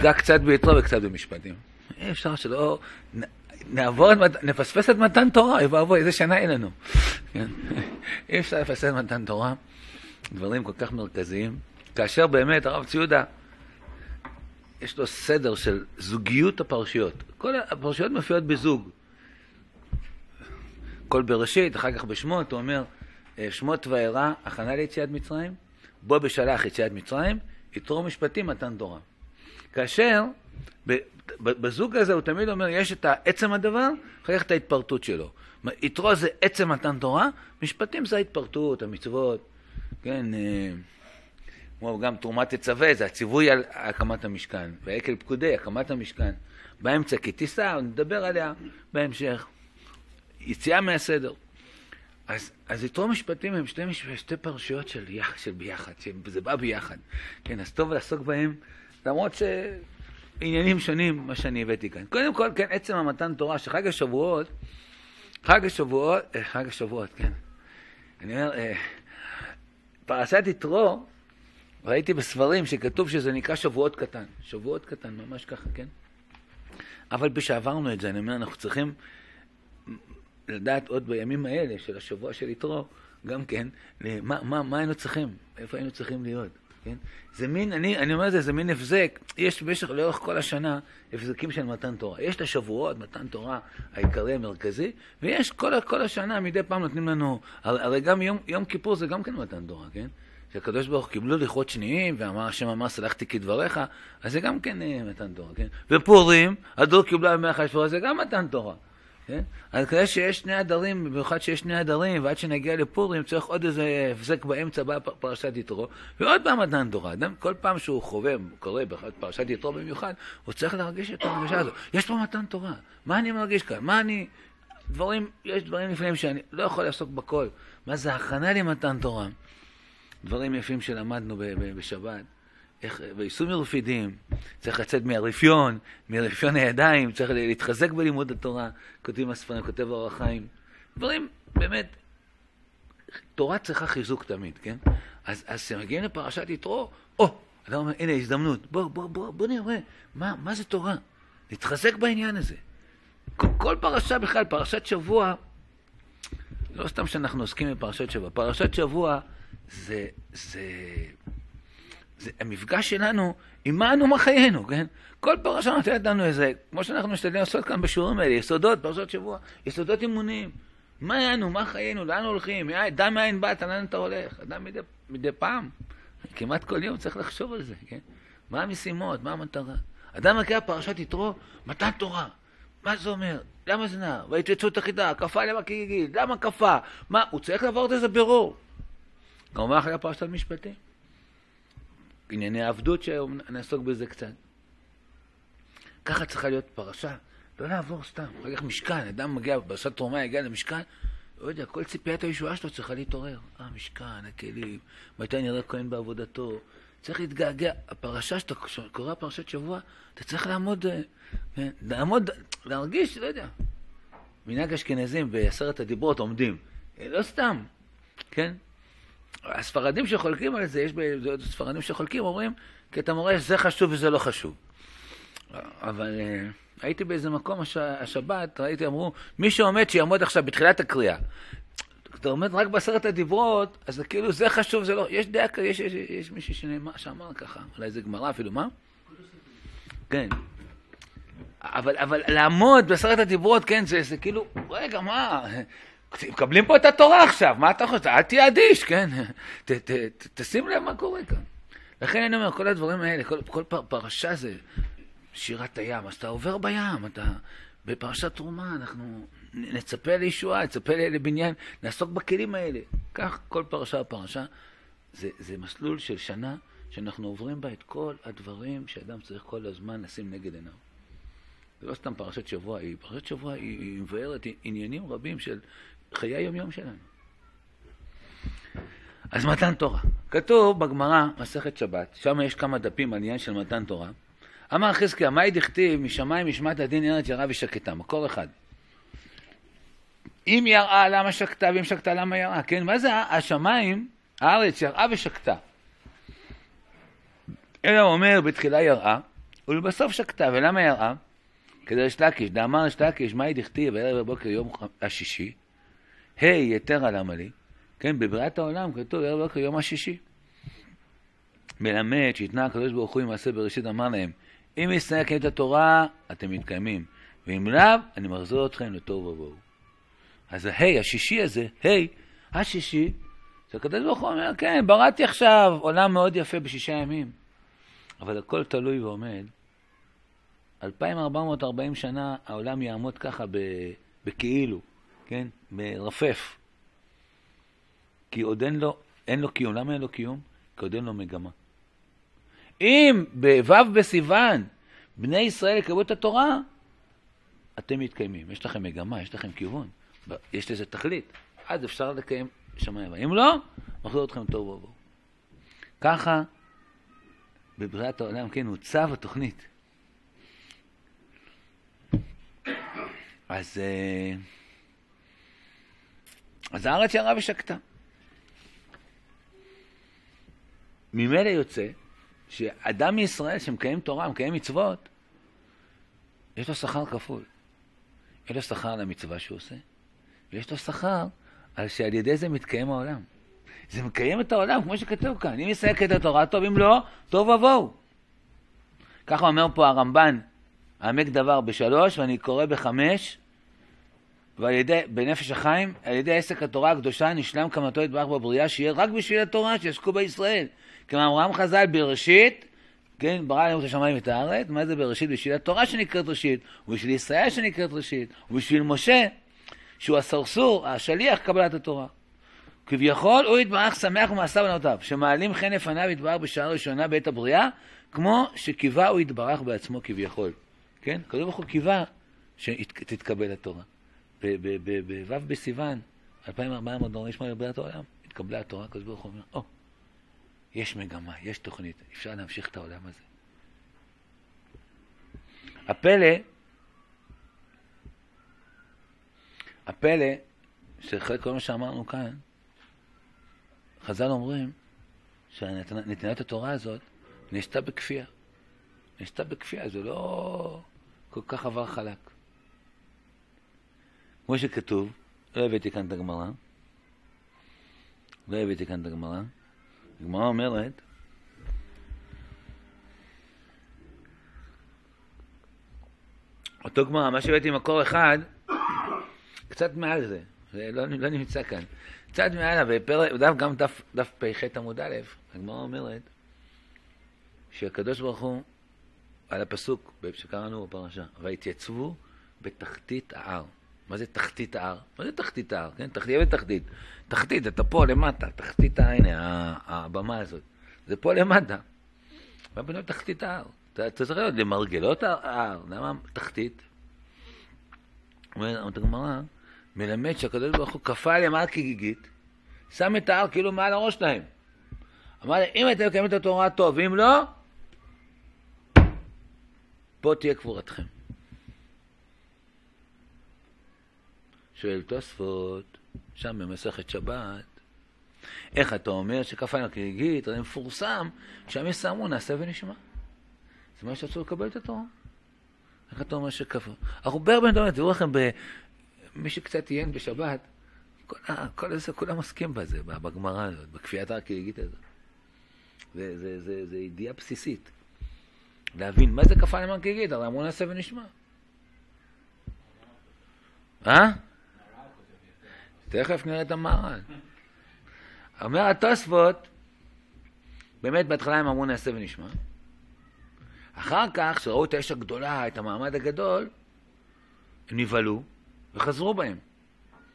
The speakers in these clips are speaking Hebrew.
ניגע קצת ביתרו וקצת במשפטים. אי אפשר שלא... נעבור, נפספס את מתן תורה, אוי ואבוי, איזה שנה אין לנו. כן? אי אפשר לפספס את מתן תורה, דברים כל כך מרכזיים. כאשר באמת הרב ציודה, יש לו סדר של זוגיות הפרשיות. כל הפרשיות מופיעות בזוג. כל בראשית, אחר כך בשמות, הוא אומר, אה, שמות וארא, הכנה ליציאת מצרים, בוא בשלח יציאת מצרים, יתרו משפטים מתן תורה. כאשר בזוג הזה הוא תמיד אומר, יש את עצם הדבר, אחר כך את ההתפרטות שלו. יתרו זה עצם מתן תורה, משפטים זה ההתפרטות, המצוות, כן, אה, כמו גם תרומת תצווה, זה הציווי על הקמת המשכן, והעקל פקודי, הקמת המשכן. באמצע תישא, נדבר עליה בהמשך. יציאה מהסדר. אז, אז יתרו משפטים הם שתי, שתי פרשיות של, יח, של ביחד, שזה בא ביחד. כן, אז טוב לעסוק בהם, למרות שעניינים שונים, מה שאני הבאתי כאן. קודם כל, כן, עצם המתן תורה, שחג השבועות, חג השבועות, אה, חג השבועות, כן. אני אומר, אה, פרשת יתרו, ראיתי בספרים שכתוב שזה נקרא שבועות קטן. שבועות קטן, ממש ככה, כן? אבל בשעברנו את זה, אני אומר, אנחנו צריכים לדעת עוד בימים האלה של השבוע של יתרו, גם כן, מה, מה, מה היינו צריכים, איפה היינו צריכים להיות, כן? זה מין, אני, אני אומר את זה, זה מין הבזק, יש במשך, לאורך כל השנה, הבזקים של מתן תורה. יש את השבועות, מתן תורה העיקרי המרכזי, ויש כל, כל השנה, מדי פעם נותנים לנו, הרי גם יום, יום כיפור זה גם כן מתן תורה, כן? שהקדוש ברוך קיבלו לוחות שניים, ואמר השם אמר סלחתי כדבריך, אז זה גם כן אה, מתן תורה, כן? ופורים, הדור קיבלה ימי החשבון, זה גם מתן תורה. כן? אז כדי שיש שני הדרים, במיוחד שיש שני הדרים, ועד שנגיע לפורים צריך עוד איזה הפסק באמצע, בא פרשת יתרו, ועוד פעם מתן תורה. אדם, כל פעם שהוא חווה, קורא פרשת יתרו במיוחד, הוא צריך להרגיש את ההרגשה הזאת. יש פה מתן תורה, מה אני מרגיש כאן? מה אני... דברים, יש דברים לפעמים שאני לא יכול לעסוק בכל. מה זה הכנה למתן תורה? דברים יפים שלמדנו בשבת. איך, ביישום מרפידים, צריך לצאת מהרפיון, מרפיון הידיים, צריך להתחזק בלימוד התורה, כותבים הספרים, כותב אור החיים. דברים, באמת, תורה צריכה חיזוק תמיד, כן? אז כשמגיעים לפרשת יתרו, או, אדם אומר, הנה הזדמנות, בוא, בוא, בוא, בוא נראה, מה, מה זה תורה? להתחזק בעניין הזה. כל, כל פרשה בכלל, פרשת שבוע, לא סתם שאנחנו עוסקים בפרשת שבוע, פרשת שבוע זה, זה, זה המפגש שלנו עם מה אנו מה חיינו, כן? כל פרשה נותנת לנו איזה, כמו שאנחנו משתדלים לעשות כאן בשיעורים האלה, יסודות, פרשת שבוע, יסודות אמוניים. מה אנו, מה חיינו, לאן הולכים, דע מאין באת, לאן אתה הולך. אדם מדי, מדי פעם, כמעט כל יום צריך לחשוב על זה, כן? מה המשימות, מה המטרה. אדם מגיע פרשת יתרו, מתן תורה. מה זה אומר? למה זה נע? ויתצאו את החידה, כפה למה כגיגית, למה כפה? מה, הוא צריך לעבור את איזה בירור. כמובן אחרי פרשת משפטים. ענייני העבדות שנעסוק בזה קצת. ככה צריכה להיות פרשה, לא לעבור סתם. אחר כך משכן, אדם מגיע, פרשת תרומה יגיע למשכן, לא יודע, כל ציפיית הישועה שלו צריכה להתעורר. אה, משכן, הכלים, מתי נראה כהן בעבודתו. צריך להתגעגע. הפרשה שאתה קורא פרשת שבוע, אתה צריך לעמוד, אה, כן, לעמוד, להרגיש, לא יודע. מנהג אשכנזים בעשרת הדיברות עומדים. אה, לא סתם, כן? הספרדים שחולקים על זה, יש ספרדים שחולקים, אומרים, כי אתה מורה שזה חשוב וזה לא חשוב. אבל uh, הייתי באיזה מקום הש... השבת, ראיתי, אמרו, מי שעומד שיעמוד עכשיו בתחילת הקריאה. אתה עומד רק בעשרת הדיברות, אז כאילו זה חשוב, זה לא... יש דעה, יש, יש, יש, יש מישהו שנאמר, שאמר ככה, אולי זה גמרא אפילו, מה? כן. אבל, אבל לעמוד בעשרת הדיברות, כן, זה, זה כאילו, רגע, מה? מקבלים פה את התורה עכשיו, מה אתה חושב? אל תהיה אדיש, כן? ת, ת, ת, תשים לב מה קורה כאן. לכן אני אומר, כל הדברים האלה, כל, כל פר, פרשה זה שירת הים, אז אתה עובר בים, אתה... בפרשת תרומה אנחנו נצפה לישועה, נצפה לבניין, נעסוק בכלים האלה. כך כל פרשה ופרשה. זה, זה מסלול של שנה שאנחנו עוברים בה את כל הדברים שאדם צריך כל הזמן לשים נגד עיניו. זה לא סתם פרשת שבוע, היא פרשת שבוע היא מבארת עניינים רבים של חיי היום-יום שלנו. אז מתן תורה. כתוב בגמרא, מסכת שבת, שם יש כמה דפים על עניין של מתן תורה. אמר חזקיה, מאי דכתיב משמיים משמעת הדין ארץ ירה ושקטה, מקור אחד. אם יראה למה שקטה ואם שקטה למה יראה, כן? מה זה השמיים, הארץ יראה ושקטה. אלא הוא אומר בתחילה יראה, ולבסוף שקטה, ולמה יראה? כדי ריש לקיש, דאמר ריש לקיש, מהי דכתיב, בערב בבוקר יום השישי, ה' יתרה למה לי, כן, בבריאת העולם כתוב ערב בבוקר יום השישי. מלמד שהתנה הקדוש ברוך הוא עם מעשה בראשית, אמר להם, אם יסתכל את התורה, אתם מתקיימים, ואם לאו, אני מחזיר אתכם לתוהו ובוהו. אז ההי, השישי הזה, היי, השישי, שהקדוש ברוך הוא אומר, כן, בראתי עכשיו עולם מאוד יפה בשישה ימים, אבל הכל תלוי ועומד. 2440 שנה העולם יעמוד ככה בכאילו, כן? מרפף. כי עוד אין לו, אין לו קיום. למה אין לו קיום? כי עוד אין לו מגמה. אם בו' בסיוון בני ישראל יקבלו את התורה, אתם מתקיימים. יש לכם מגמה, יש לכם כיוון, יש לזה תכלית. אז אפשר לקיים שמיים. אם לא, מחזיר אתכם טוב ובואו. ככה, בבריאת העולם, כן, הוצב התוכנית. אז, אה, אז הארץ ירה ושקטה. ממילא יוצא שאדם מישראל שמקיים תורה, מקיים מצוות, יש לו שכר כפול. יש לו שכר על המצווה שהוא עושה, ויש לו שכר על שעל ידי זה מתקיים העולם. זה מקיים את העולם, כמו שכתוב כאן. אם יסייק את התורה, טוב, אם לא, טוב ובואו. ככה אומר פה הרמב"ן, העמק דבר בשלוש, ואני קורא בחמש, ועל ידי, בנפש החיים, על ידי עסק התורה הקדושה נשלם קמתו יתברך בבריאה, שיהיה רק בשביל התורה, שיעסקו בישראל. כמאמרם חז"ל בראשית, כן, ברא לנו את השמיים ואת הארץ, מה זה בראשית? בשביל התורה שנקראת ראשית, ובשביל ישראל שנקראת ראשית, ובשביל משה, שהוא הסרסור, השליח קבלת התורה. כביכול הוא יתברך שמח ומעשה בנותיו, שמעלים חן לפניו יתברך בשעה ראשונה בעת הבריאה, כמו שקיווה הוא יתברך בעצמו כביכול. כן? ברוך הוא קיווה שתתקבל התורה. בו' בסיוון, 2448 לבריאת העולם, התקבלה התורה, הקדוש ברוך הוא אומר, או, יש מגמה, יש תוכנית, אפשר להמשיך את העולם הזה. הפלא, הפלא, שאחרי כל מה שאמרנו כאן, חז"ל אומרים שנתינת התורה הזאת נעשתה בכפייה. נעשתה בכפייה, זה לא כל כך עבר חלק. כמו שכתוב, לא הבאתי כאן את הגמרא, לא הבאתי כאן את הגמרא, הגמרא אומרת, אותו גמרא, מה שהבאתי מקור אחד, קצת מעל זה, זה לא, לא נמצא כאן. קצת מעל, בפרק, דף, גם דף, דף פ"ח עמוד א', הגמרא אומרת שהקדוש ברוך הוא, על הפסוק שקראנו בפרשה, והתייצבו בתחתית ההר. מה זה תחתית ההר? מה זה תחתית ההר? כן, תחתית ותחתית. תחתית, אתה פה למטה, תחתית, הנה, הבמה הזאת. זה פה למטה. מה בנו תחתית ההר? אתה צריך להיות למרגלות ההר, למה תחתית? אומרת הגמרא, מלמד שהקדוש ברוך הוא כפה עליהם הר כגיגית, שם את ההר כאילו מעל הראש שלהם. אמר להם, אם אתם מקיימים את התורה טוב, ואם לא, פה תהיה קבורתכם. שואל תוספות, שם במסכת שבת, איך אתה אומר עליהם כגיגית, הרי מפורסם, שם יש סמון, נעשה ונשמע. זה מה שרצו לקבל את התורה. איך אתה אומר שכפה? הרבה הרבה דברים, תראו לכם, מי שקצת עיין בשבת, כל, כל זה, כולם עוסקים בזה, בגמרא הזאת, בכפיית הר-כגיגית הזאת. זה, זה, זה, זה ידיעה בסיסית. להבין מה זה למען כגיגית, הרי אמרו נעשה ונשמע. אה? תכף נראה את המהר"ל. אומר התוספות, באמת בהתחלה הם אמרו נעשה ונשמע. אחר כך, כשראו את האש הגדולה, את המעמד הגדול, הם נבהלו וחזרו בהם.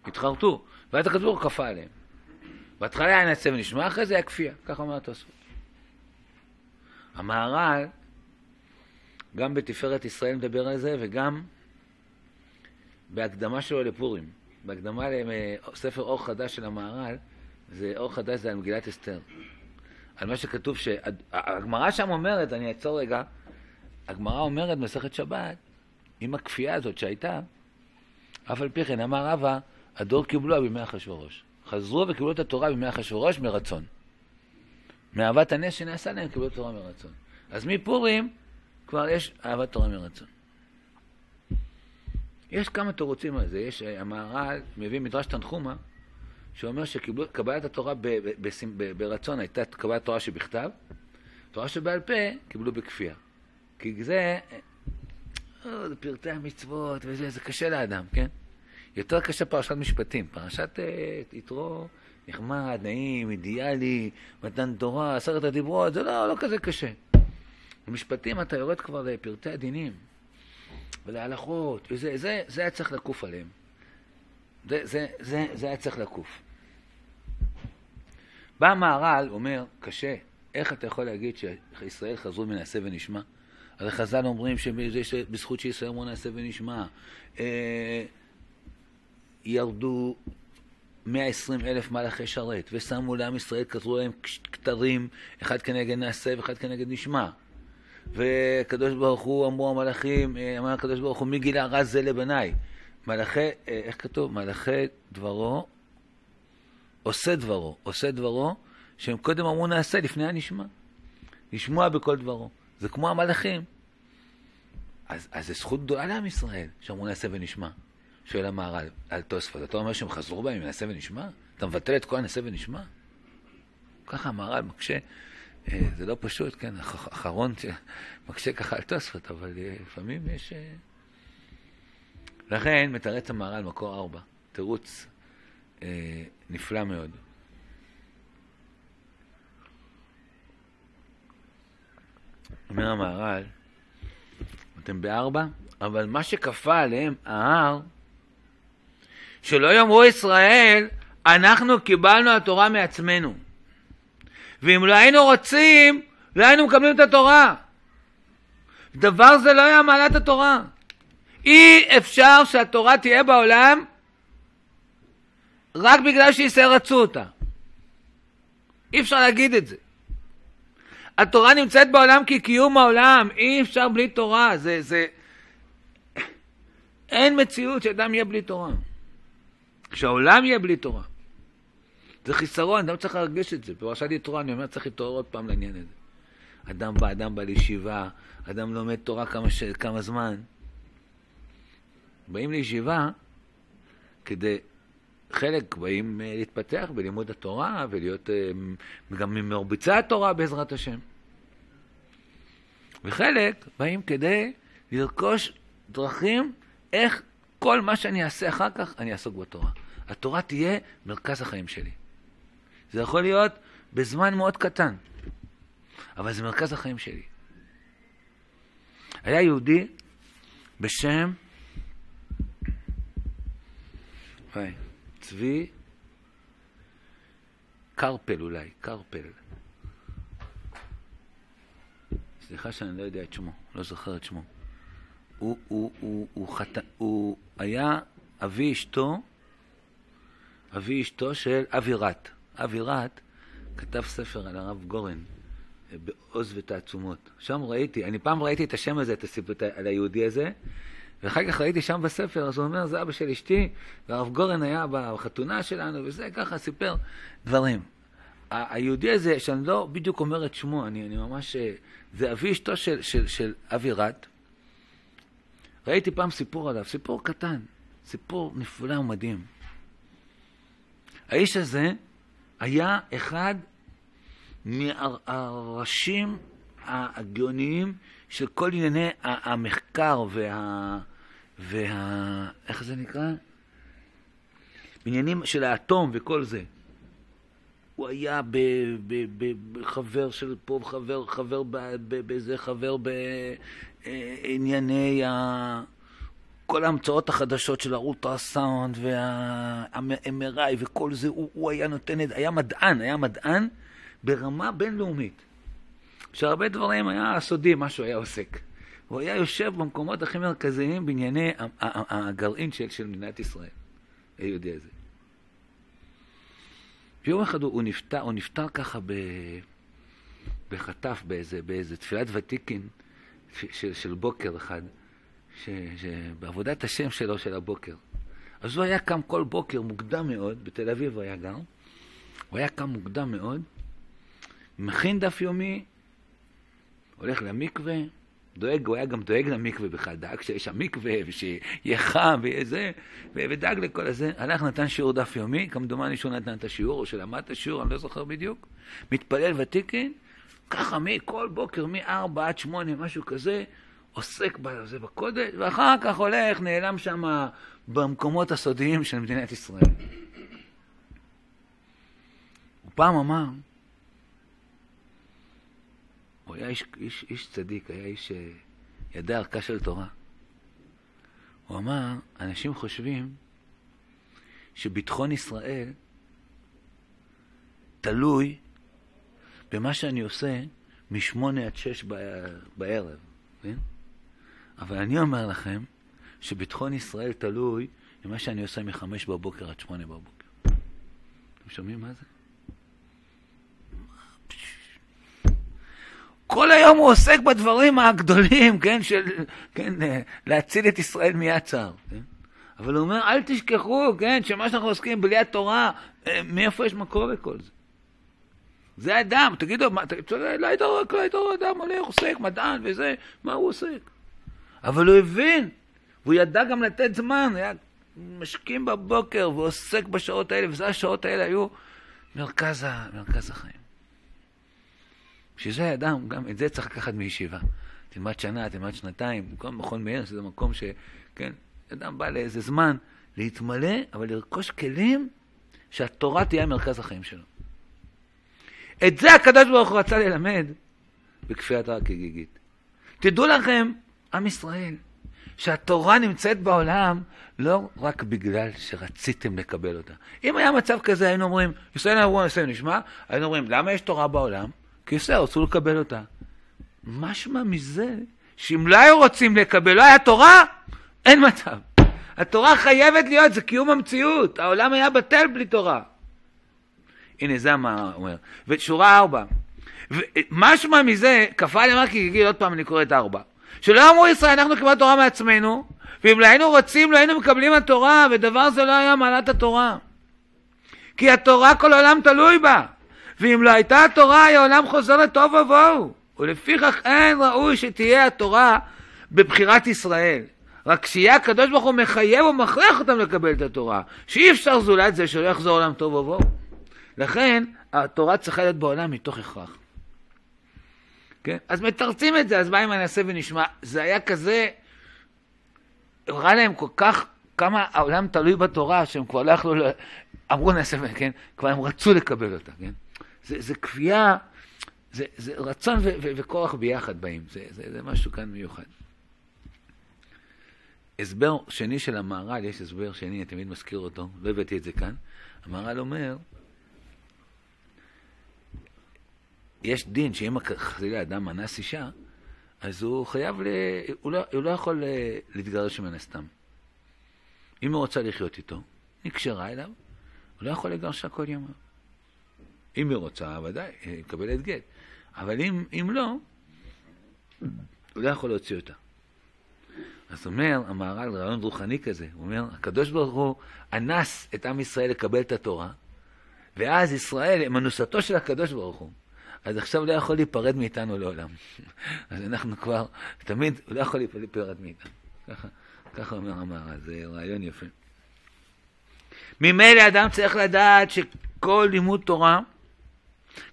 התחרטו. ואז הכדור כפה עליהם. בהתחלה היה נעשה ונשמע, אחרי זה היה כפייה. ככה אומר התוספות. המהר"ל, גם בתפארת ישראל מדבר על זה, וגם בהקדמה שלו לפורים. בהקדמה לספר אור חדש של המהר"ל, זה אור חדש זה על מגילת אסתר. על מה שכתוב, שהגמרא שם אומרת, אני אעצור רגע, הגמרא אומרת במסכת שבת, עם הכפייה הזאת שהייתה, אף על פי כן אמר רבא, הדור קיבלוה בימי אחשורוש. חזרו וקיבלו את התורה בימי אחשורוש מרצון. מאהבת הנס שנעשה להם קיבלו את התורה מרצון. אז מפורים כבר יש אהבת תורה מרצון. יש כמה תירוצים על זה. יש, אה, המהר"ל מביא מדרש תנחומה, שאומר שקבלת התורה ב, ב, ב, ברצון הייתה קבלת תורה שבכתב, תורה שבעל פה קיבלו בכפייה. כי זה, אה, זה פרטי המצוות וזה, זה קשה לאדם, כן? יותר קשה פרשת משפטים. פרשת אה, יתרו נחמד, נעים, אידיאלי, מתן תורה, עשרת הדיברות, זה לא, לא כזה קשה. במשפטים אתה יורד כבר לפרטי הדינים ולהלכות, וזה זה, זה היה צריך לקוף עליהם. זה, זה, זה, זה היה צריך לקוף. בא המהר"ל, אומר, קשה, איך אתה יכול להגיד שישראל חזרו מנעשה ונשמע? הרי חז"ל אומרים שבזכות שישראל אמרו נעשה ונשמע. אה, ירדו 120 אלף מלאכי שרת, ושמו לעם ישראל, כתבו להם כתרים, אחד כנגד נעשה ואחד כנגד נשמע. וקדוש ברוך הוא אמרו המלאכים, אה, אמר הקדוש ברוך הוא, מי גילה רע זה לבניי? מלאכי, אה, איך כתוב? מלאכי דברו, עושה דברו, עושה דברו, שהם קודם אמרו נעשה לפני הנשמע. לשמוע בכל דברו. זה כמו המלאכים. אז, אז זו זכות גדולה לעם ישראל, שאמרו נעשה ונשמע. שואל המהר"ל על תוספות. אתה אומר שהם חזרו בהם נעשה ונשמע? אתה מבטל את כל הנעשה ונשמע? ככה המהר"ל מקשה. אה, זה לא פשוט, כן, אחרון שמקשה ככה על תוספות, אבל אה, לפעמים יש... אה, לכן מתרץ המהר"ל מקור ארבע, תירוץ נפלא מאוד. אומר המהר"ל, אתם בארבע, אבל מה שכפה עליהם ההר, שלא יאמרו ישראל, אנחנו קיבלנו התורה מעצמנו. ואם לא היינו רוצים, לא היינו מקבלים את התורה. דבר זה לא היה מעלת התורה. אי אפשר שהתורה תהיה בעולם רק בגלל שישראל רצו אותה. אי אפשר להגיד את זה. התורה נמצאת בעולם כקיום העולם, אי אפשר בלי תורה. זה, זה... אין מציאות שאדם יהיה בלי תורה. שהעולם יהיה בלי תורה. זה חיסרון, אדם צריך להרגיש את זה. בפרשת יתרו אני אומר, צריך להתעורר עוד פעם לעניין הזה. אדם בא, אדם בא לישיבה, אדם לומד תורה כמה, ש... כמה זמן. באים לישיבה כדי, חלק באים אה, להתפתח בלימוד התורה ולהיות אה, גם ממרביצי התורה בעזרת השם. וחלק באים כדי לרכוש דרכים איך כל מה שאני אעשה אחר כך, אני אעסוק בתורה. התורה תהיה מרכז החיים שלי. זה יכול להיות בזמן מאוד קטן, אבל זה מרכז החיים שלי. היה יהודי בשם וואי, צבי קרפל אולי, קרפל. סליחה שאני לא יודע את שמו, לא זוכר את שמו. הוא, הוא, הוא, הוא, חת... הוא היה אבי אשתו, אבי אשתו של אבירת. אבירת כתב ספר על הרב גורן, אה, בעוז ותעצומות. שם ראיתי, אני פעם ראיתי את השם הזה, את הסיפור, על היהודי הזה, ואחר כך ראיתי שם בספר, אז הוא אומר, זה אבא של אשתי, והרב גורן היה בחתונה שלנו, וזה ככה סיפר דברים. היהודי הזה, שאני לא בדיוק אומר את שמו, אני, אני ממש... אה, זה אבי אשתו של, של, של אבירת. ראיתי פעם סיפור עליו, סיפור קטן, סיפור נפלא ומדהים. האיש הזה היה אחד מהראשים הגאוניים של כל ענייני המחקר וה... וה... איך זה נקרא? בעניינים של האטום וכל זה. הוא היה בחבר של פה, חבר, חבר בזה, חבר בענייני ה... כל ההמצאות החדשות של האולטרסאונד וה-MRI וכל זה, הוא, הוא היה נותן את היה מדען, היה מדען ברמה בינלאומית. שהרבה דברים היה סודי, מה שהוא היה עוסק. הוא היה יושב במקומות הכי מרכזיים בענייני הגרעין של, של מדינת ישראל, היהודי הזה. ויום אחד הוא, הוא נפטר, הוא נפטר ככה ב, בחטף, באיזה, באיזה תפילת ותיקין של, של בוקר אחד, ש, שבעבודת השם שלו של הבוקר. אז הוא היה קם כל בוקר מוקדם מאוד, בתל אביב הוא היה גר, הוא היה קם מוקדם מאוד, מכין דף יומי, הולך למקווה, דואג, הוא היה גם דואג למקווה בכלל, דאג שיש שם מקווה, ושיהיה חם, ויהיה זה, ודאג לכל הזה. הלך, נתן שיעור דף יומי, כמדומני שהוא נתן את השיעור, או שלמד את השיעור, אני לא זוכר בדיוק. מתפלל ותיקין, ככה מכל בוקר, מ-4 עד 8, משהו כזה, עוסק בזה בקודש, ואחר כך הולך, נעלם שם במקומות הסודיים של מדינת ישראל. הוא פעם אמר, הוא היה איש, איש, איש צדיק, היה איש שידע ערכה של תורה. הוא אמר, אנשים חושבים שביטחון ישראל תלוי במה שאני עושה משמונה עד שש בערב, כן? אבל אני אומר לכם שביטחון ישראל תלוי במה שאני עושה מחמש בבוקר עד שמונה בבוקר. אתם שומעים מה זה? כל היום הוא עוסק בדברים הגדולים, כן, של, כן, להציל את ישראל מיד צער, כן? אבל הוא אומר, אל תשכחו, כן, שמה שאנחנו עוסקים בלי התורה, אה, מאיפה יש מקור לכל זה? זה אדם, תגידו, מה, תגידו, לא היית לא רואה אדם הולך, עוסק, מדען וזה, מה הוא עוסק? אבל הוא הבין, והוא ידע גם לתת זמן, היה משקים בבוקר ועוסק בשעות האלה, וזה השעות האלה היו מרכז, מרכז החיים. בשביל זה אדם, גם את זה צריך לקחת מישיבה. תלמד שנה, תלמד שנתיים, במקום מכון מאיר, שזה מקום ש... כן, אדם בא לאיזה זמן להתמלא, אבל לרכוש כלים שהתורה תהיה מרכז החיים שלו. את זה הקדוש ברוך הוא רצה ללמד בכפיית הר כגיגית. תדעו לכם, עם ישראל, שהתורה נמצאת בעולם לא רק בגלל שרציתם לקבל אותה. אם היה מצב כזה, היינו אומרים, ישראל אמרו, ישראל נשמע, היינו אומרים, למה יש תורה בעולם? כי ישראל רצו לקבל אותה. משמע מזה, שאם לא היו רוצים לקבל, לא היה תורה, אין מצב. התורה חייבת להיות, זה קיום המציאות. העולם היה בטל בלי תורה. הנה, זה מה הוא אומר. ושורה ארבע. משמע מזה, כפה אמר כי גיל, עוד פעם אני קורא את ארבע. שלא אמרו ישראל, אנחנו קיבלנו תורה מעצמנו, ואם לא היינו רוצים, לא היינו מקבלים התורה, ודבר זה לא היה מעלת התורה. כי התורה כל העולם תלוי בה. ואם לא הייתה התורה, היה עולם חוזר לתוהו ובוהו. ולפיכך אין ראוי שתהיה התורה בבחירת ישראל. רק שיהיה הקדוש ברוך הוא מחייב ומכריח אותם לקבל את התורה. שאי אפשר זולת זה שלא יחזור עולם תוהו ובוהו. לכן התורה צריכה להיות בעולם מתוך הכרח. כן? אז מתרצים את זה, אז מה אם אני אעשה ונשמע? זה היה כזה, הראה להם כל כך, כמה העולם תלוי בתורה, שהם כבר לא יכלו, אמרו נעשה, כן? כבר הם רצו לקבל אותה, כן? זה, זה כפייה, זה, זה רצון ו- ו- וכוח ביחד באים, זה, זה, זה משהו כאן מיוחד. הסבר שני של המהר"ל, יש הסבר שני, אני תמיד מזכיר אותו, לא הבאתי את זה כאן. המהר"ל אומר, יש דין שאם חלילה אדם אנס אישה, אז הוא חייב, ל... הוא, לא, הוא לא יכול אה, להתגרש ממנה סתם. אם הוא רוצה לחיות איתו, נקשרה אליו, הוא לא יכול לגרשה כל ימיו. אם היא רוצה, ודאי, היא מקבלת גט. אבל אם, אם לא, הוא לא יכול להוציא אותה. אז אומר המהר"ל, רעיון רוחני כזה, הוא אומר, הקדוש ברוך הוא אנס את עם ישראל לקבל את התורה, ואז ישראל הם אנוסתו של הקדוש ברוך הוא. אז עכשיו לא יכול להיפרד מאיתנו לעולם. אז אנחנו כבר, תמיד, הוא לא יכול להיפרד מאיתנו. ככה, ככה אומר המהר"ל, זה רעיון יפה. ממילא אדם צריך לדעת שכל לימוד תורה,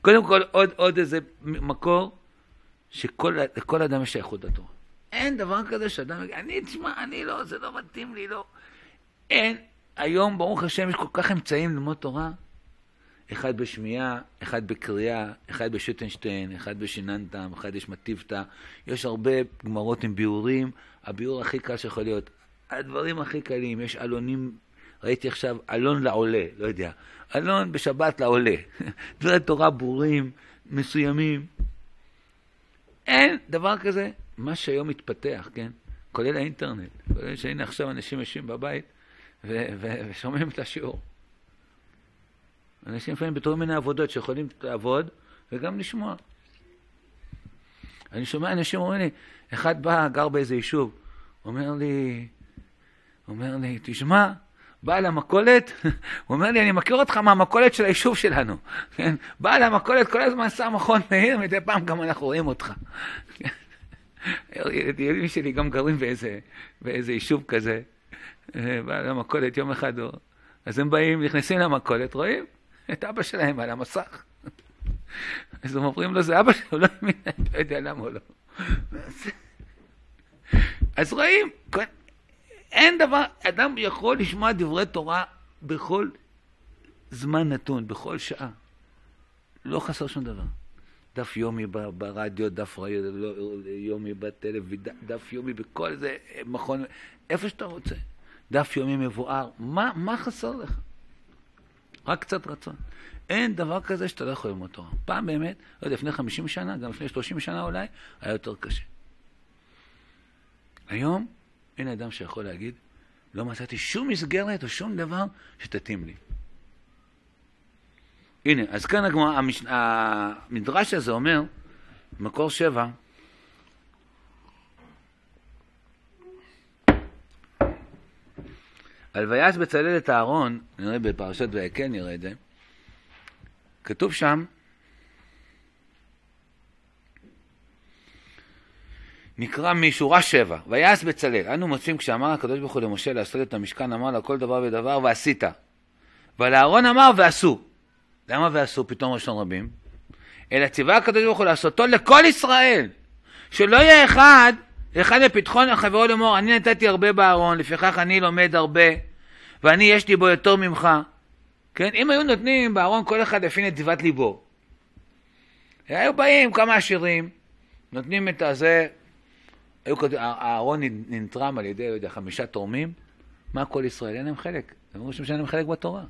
קודם כל עוד, עוד איזה מקור, שלכל אדם יש שייכות לתורה. אין דבר כזה שאדם יגיד, אני, תשמע, אני לא, זה לא מתאים לי, לא. אין. היום, ברוך השם, יש כל כך אמצעים ללמוד תורה. אחד בשמיעה, אחד בקריאה, אחד בשוטנשטיין, אחד בשיננתם, אחד יש מטיבתא. יש הרבה גמרות עם ביאורים. הביאור הכי קל שיכול להיות. הדברים הכי קלים, יש עלונים, ראיתי עכשיו עלון לעולה, לא יודע. עלון בשבת לעולה. דברי תורה ברורים, מסוימים. אין דבר כזה. מה שהיום מתפתח, כן? כולל האינטרנט. כולל שהנה עכשיו אנשים יושבים בבית ושומעים את השיעור. אנשים לפעמים בתור מיני עבודות שיכולים לעבוד וגם לשמוע. אני שומע אנשים אומרים לי, אחד בא, גר באיזה יישוב, אומר לי, אומר לי, תשמע, בא למכולת, הוא אומר לי, אני מכיר אותך מהמכולת של היישוב שלנו, כן? בא למכולת, כל הזמן שם מכון מאיר, מדי פעם גם אנחנו רואים אותך. ילדים שלי גם גרים באיזה, באיזה יישוב כזה, בא למכולת יום אחד, אז הם באים, נכנסים למכולת, רואים את אבא שלהם על המסך. אז הם אומרים לו, זה אבא שלו, לא יודע למה הוא לא. אז רואים, אין דבר, אדם יכול לשמוע דברי תורה בכל זמן נתון, בכל שעה. לא חסר שום דבר. דף יומי ברדיו, דף לא, יומי בטלוויזיה, דף יומי בכל זה, מכון, איפה שאתה רוצה. דף יומי מבואר, מה, מה חסר לך? רק קצת רצון. אין דבר כזה שאתה לא יכול ללמוד תורה. פעם באמת, לא יודע, לפני 50 שנה, גם לפני 30 שנה אולי, היה יותר קשה. היום אין אדם שיכול להגיד, לא מצאתי שום מסגרת או שום דבר שתתאים לי. הנה, אז כאן. המדרש הזה אומר, מקור שבע, על ויעש בצלאל את אהרון, נראה בפרשת ויקל נראה את זה, כתוב שם, נקרא משורה שבע, ויעש בצלאל. אנו מוצאים כשאמר הקדוש ברוך הוא למשה לעשות את המשכן, אמר לה כל דבר ודבר ועשית. אבל אהרון אמר ועשו. למה ועשו פתאום ראשון רבים? אלא ציווה הקדוש ברוך הוא לעשותו לכל ישראל. שלא יהיה אחד, אחד בפתחון חברו לאמור, אני נתתי הרבה בארון, לפיכך אני לומד הרבה, ואני יש לי בו יותר ממך. כן? אם היו נותנים בארון כל אחד לפי נתיבת ליבו, היו באים כמה עשירים, נותנים את הזה, היו כותבים, הארון ננטרם על ידי, לא יודע, חמישה תורמים, מה כל ישראל? אין להם חלק. הם אומרים שאין להם חלק בתורה.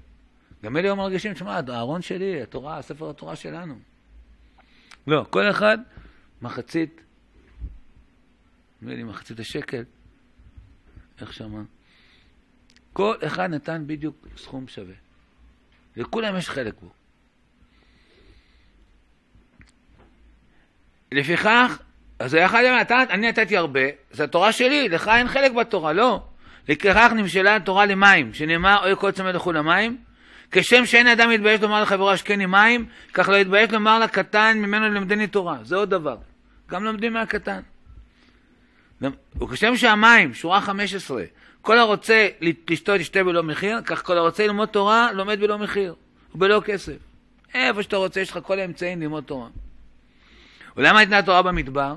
גם אלה היו מרגישים, תשמע, הארון שלי, התורה, ספר התורה שלנו. לא, כל אחד מחצית, נדמה לי מחצית השקל, איך שמה? כל אחד נתן בדיוק סכום שווה. לכולם יש חלק בו. לפיכך, אז אחד אמר, אני נתתי הרבה, זה התורה שלי, לך אין חלק בתורה, לא. לפיכך נמשלה התורה למים, שנאמר, אוי כל צמא לכו למים, כשם שאין אדם מתבייש לומר לחברו השקני מים, כך לא יתבייש לומר לקטן ממנו ללמדני תורה. זה עוד דבר. גם לומדים מהקטן. וכשם שהמים, שורה 15, כל הרוצה לשתות ישתה בלא מחיר, כך כל הרוצה ללמוד תורה לומד בלא מחיר, ובלא כסף. איפה שאתה רוצה, יש לך כל האמצעים ללמוד תורה. ולמה ניתנה תורה במדבר?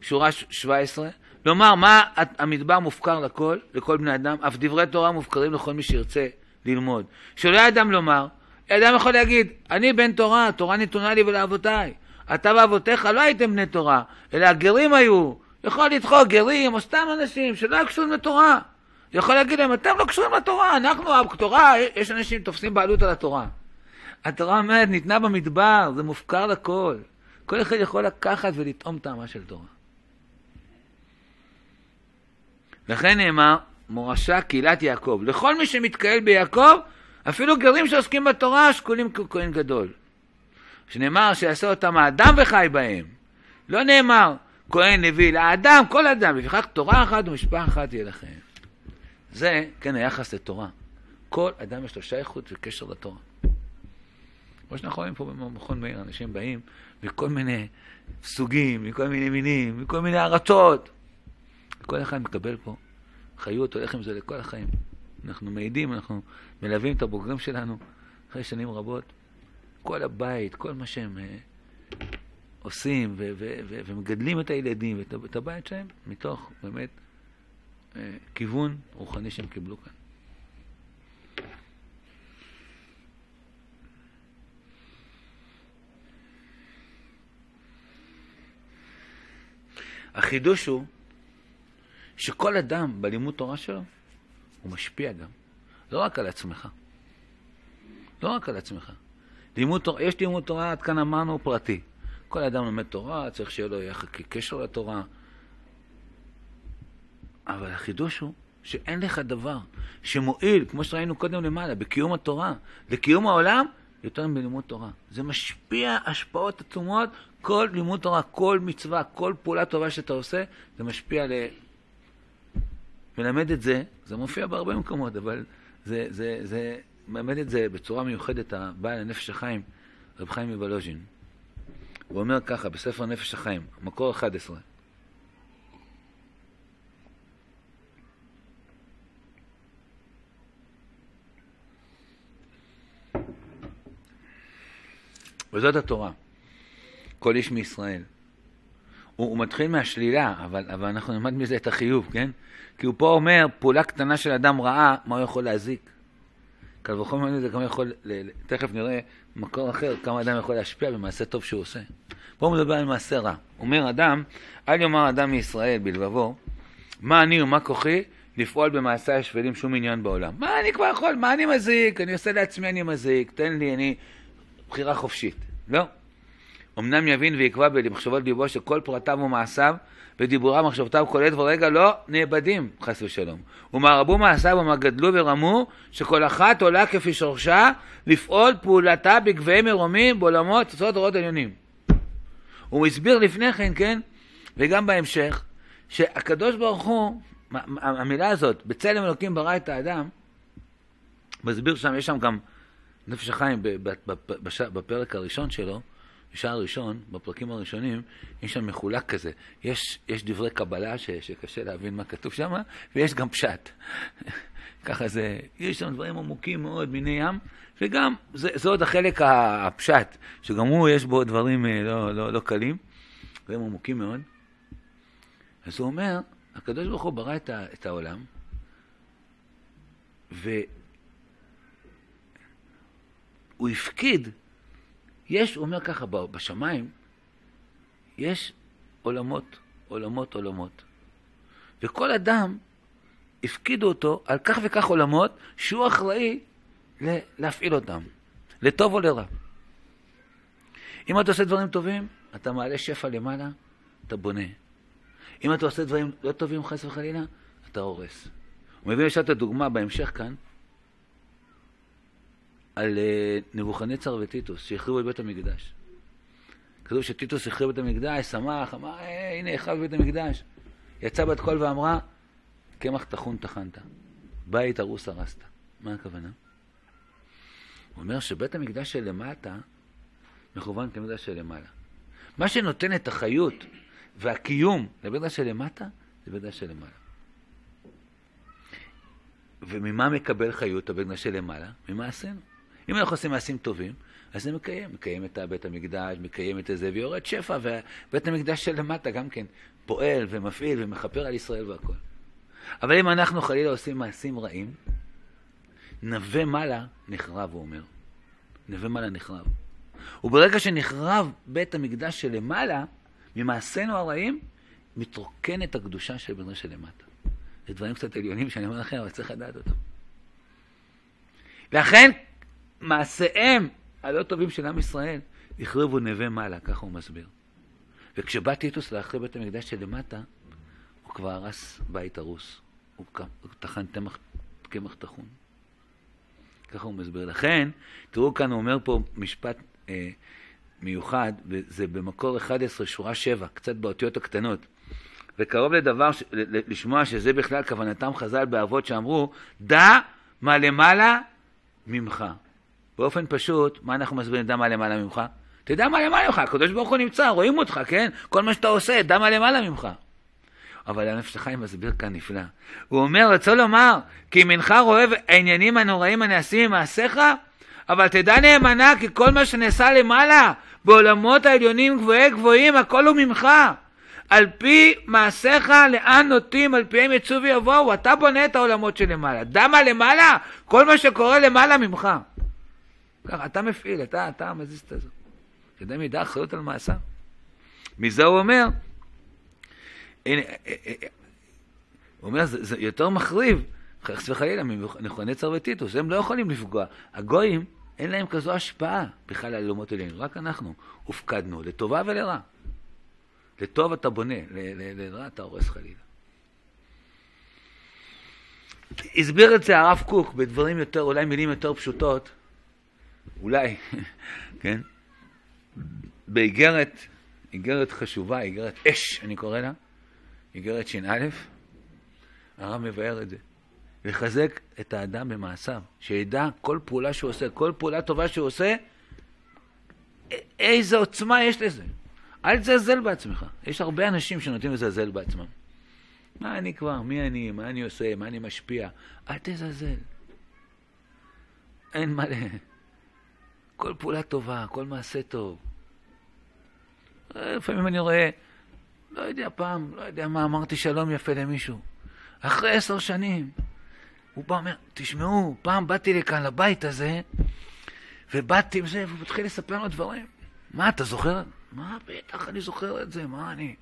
שורה 17, לומר מה המדבר מופקר לכל, לכל בני אדם, אף דברי תורה מופקרים לכל מי שירצה ללמוד. שלא אדם לומר, אדם יכול להגיד, אני בן תורה, תורה נתונה לי ולאבותיי. אתה ואבותיך לא הייתם בני תורה, אלא הגרים היו. יכול לדחוק גרים או סתם אנשים שלא היו קשורים לתורה. יכול להגיד להם, אתם לא קשורים לתורה, אנחנו, התורה, יש אנשים תופסים בעלות על התורה. התורה אומרת, ניתנה במדבר, זה מופקר לכל. כל אחד יכול לקחת ולטעום טעמה של תורה. לכן נאמר, מורשה קהילת יעקב. לכל מי שמתקהל ביעקב, אפילו גרים שעוסקים בתורה, שקולים ככהן גדול. שנאמר שיעשה אותם האדם וחי בהם. לא נאמר כהן לוי, לאדם, כל אדם, לפיכך תורה אחת ומשפחה אחת יהיה לכם. זה, כן, היחס לתורה. כל אדם יש לו שייכות וקשר לתורה. כמו שאנחנו רואים פה במכון מאיר, אנשים באים מכל מיני סוגים, מכל מיני מינים, מכל מיני ארצות. כל אחד מקבל פה חיות, הולך עם זה לכל החיים. אנחנו מעידים, אנחנו מלווים את הבוגרים שלנו אחרי שנים רבות. כל הבית, כל מה שהם אה, עושים ו- ו- ו- ומגדלים את הילדים ואת הבית שלהם מתוך באמת כיוון רוחני שהם קיבלו כאן. החידוש הוא שכל אדם בלימוד תורה שלו, הוא משפיע גם. לא רק על עצמך. לא רק על עצמך. לימוד תורה, יש לימוד תורה, עד כאן אמרנו, פרטי. כל אדם לומד תורה, צריך שיהיה לו קשר לתורה. אבל החידוש הוא שאין לך דבר שמועיל, כמו שראינו קודם למעלה, בקיום התורה, לקיום העולם, יותר מלימוד תורה. זה משפיע השפעות עצומות, כל לימוד תורה, כל מצווה, כל פעולה טובה שאתה עושה, זה משפיע ל... מלמד את זה, זה מופיע בהרבה מקומות, אבל זה, זה, זה מלמד את זה בצורה מיוחדת, הבעל הנפש החיים, רב חיים מוולוז'ין. הוא אומר ככה, בספר נפש החיים, מקור 11. וזאת התורה. כל איש מישראל. הוא, הוא מתחיל מהשלילה, אבל, אבל אנחנו נלמד מזה את החיוב, כן? כי הוא פה אומר, פעולה קטנה של אדם רעה, מה הוא יכול להזיק? קל וחומר זה כמה יכול, תכף נראה מקור אחר, כמה אדם יכול להשפיע במעשה טוב שהוא עושה. פה הוא מדבר על מעשה רע. אומר אדם, אל יאמר אדם מישראל בלבבו, מה אני ומה כוחי לפעול במעשה השפלים שום עניין בעולם. מה אני כבר יכול, מה אני מזיק, אני עושה לעצמי אני מזיק, תן לי, אני בחירה חופשית. לא. אמנם יבין ויקבע במחשבות ליבו שכל פרטיו ומעשיו ודיבוריו ומחשבותיו כל עת ורגע לא נאבדים, חס ושלום. ומה רבו מעשיו ומה גדלו ורמו, שכל אחת עולה כפי שורשה לפעול פעולתה בגביעי מרומים בעולמות תוצאות אורות עליונים. הוא הסביר לפני כן, כן, וגם בהמשך, שהקדוש ברוך הוא, המילה הזאת, בצלם אלוקים ברא את האדם, מסביר שם, יש שם גם נפש החיים בפרק הראשון שלו, בשער הראשון, בפרקים הראשונים, יש שם מחולק כזה. יש, יש דברי קבלה ש, שקשה להבין מה כתוב שם, ויש גם פשט. ככה זה, יש שם דברים עמוקים מאוד, מיני ים, וגם, זה, זה עוד החלק הפשט, שגם הוא, יש בו דברים אה, לא, לא, לא קלים, דברים עמוקים מאוד. אז הוא אומר, הקדוש ברוך הוא ברא את, ה, את העולם, והוא הפקיד יש, הוא אומר ככה, בשמיים יש עולמות, עולמות, עולמות. וכל אדם, הפקידו אותו על כך וכך עולמות, שהוא אחראי להפעיל אותם, לטוב או לרע. אם אתה עושה דברים טובים, אתה מעלה שפע למעלה, אתה בונה. אם אתה עושה דברים לא טובים, חס וחלילה, אתה הורס. הוא מביא עכשיו את הדוגמה בהמשך כאן, על אה, נבוכנצר וטיטוס, שהחריבו את בית המקדש. כתוב שטיטוס החריב את המקדש, שמח, אמר, אה, הנה, החרב בית המקדש. יצא בת קול ואמרה, קמח טחון טחנת, בית הרוס הרסת. מה הכוונה? הוא אומר שבית המקדש שלמטה מכוון כמקדש שלמעלה. מה שנותן את החיות והקיום לבית המקדש שלמטה, זה בית המקדש שלמעלה. וממה מקבל חיות הבית המקדש שלמעלה? ממעשינו. אם אנחנו עושים מעשים טובים, אז זה מקיים, מקיים את בית המקדש, מקיים את זה, ויורד שפע, ובית המקדש של למטה גם כן פועל ומפעיל ומכפר על ישראל והכל. אבל אם אנחנו חלילה עושים מעשים רעים, נווה מעלה נחרב, הוא אומר. נווה מעלה נחרב. וברגע שנחרב בית המקדש שלמעלה, ממעשינו הרעים, מתרוקנת הקדושה של בית של למטה. זה דברים קצת עליונים שאני אומר לכם, אבל צריך לדעת אותם. לכן מעשיהם הלא טובים של עם ישראל החריבו נווה מעלה, ככה הוא מסביר. וכשבא טיטוס להחריב בית המקדש שלמטה, הוא כבר הרס בית הרוס. הוא, טחן קמח טחון. ככה הוא מסביר. לכן, תראו כאן, הוא אומר פה משפט אה, מיוחד, וזה במקור 11, שורה 7, קצת באותיות הקטנות. וקרוב לדבר, ש, לשמוע שזה בכלל כוונתם חז"ל באבות שאמרו, דע מה למעלה ממך. באופן פשוט, מה אנחנו מסבירים, דע מה למעלה ממך? תדע מה למעלה ממך, הקדוש ברוך הוא נמצא, רואים אותך, כן? כל מה שאתה עושה, דע מה למעלה ממך. אבל הנפש החיים מסביר כאן נפלא. הוא אומר, רצו לומר, כי אם אינך רואה העניינים הנוראים הנעשים ממעשיך, אבל תדע נאמנה כי כל מה שנעשה למעלה, בעולמות העליונים גבוהי גבוהים, הכל הוא ממך. על פי מעשיך לאן נוטים, על פיהם יצאו ויבואו, אתה בונה את העולמות שלמעלה. דע מה למעלה? כל מה שקורה למעלה ממך. ככה, אתה מפעיל, אתה, אתה מזיז את זה. שאדם ידע אחריות על מעשיו. מזה הוא אומר, אה, אה, אה, הוא אומר, זה, זה יותר מחריב, חס וחלילה, מנכונצר וטיטוס, הם לא יכולים לפגוע. הגויים, אין להם כזו השפעה בכלל על אלומות אלינו, רק אנחנו הופקדנו, לטובה ולרע. לטוב אתה בונה, לרע אתה הורס חלילה. הסביר את זה הרב קוק בדברים יותר, אולי מילים יותר פשוטות, אולי, כן? באיגרת, איגרת חשובה, איגרת אש, אני קורא לה, איגרת ש"א, הרב מבאר את זה. לחזק את האדם במעשיו, שידע כל פעולה שהוא עושה, כל פעולה טובה שהוא עושה, איזה עוצמה יש לזה. אל תזלזל בעצמך. יש הרבה אנשים שנוטים לזלזל בעצמם. מה אני כבר, מי אני, מה אני עושה, מה אני משפיע. אל תזלזל. אין מה ל... כל פעולה טובה, כל מעשה טוב. לפעמים אני רואה, לא יודע, פעם, לא יודע מה, אמרתי שלום יפה למישהו. אחרי עשר שנים, הוא בא ואומר, תשמעו, פעם באתי לכאן, לבית הזה, ובאתי עם זה, והוא מתחיל לספר לו דברים. מה, אתה זוכר? מה, בטח, אני זוכר את זה, מה אני...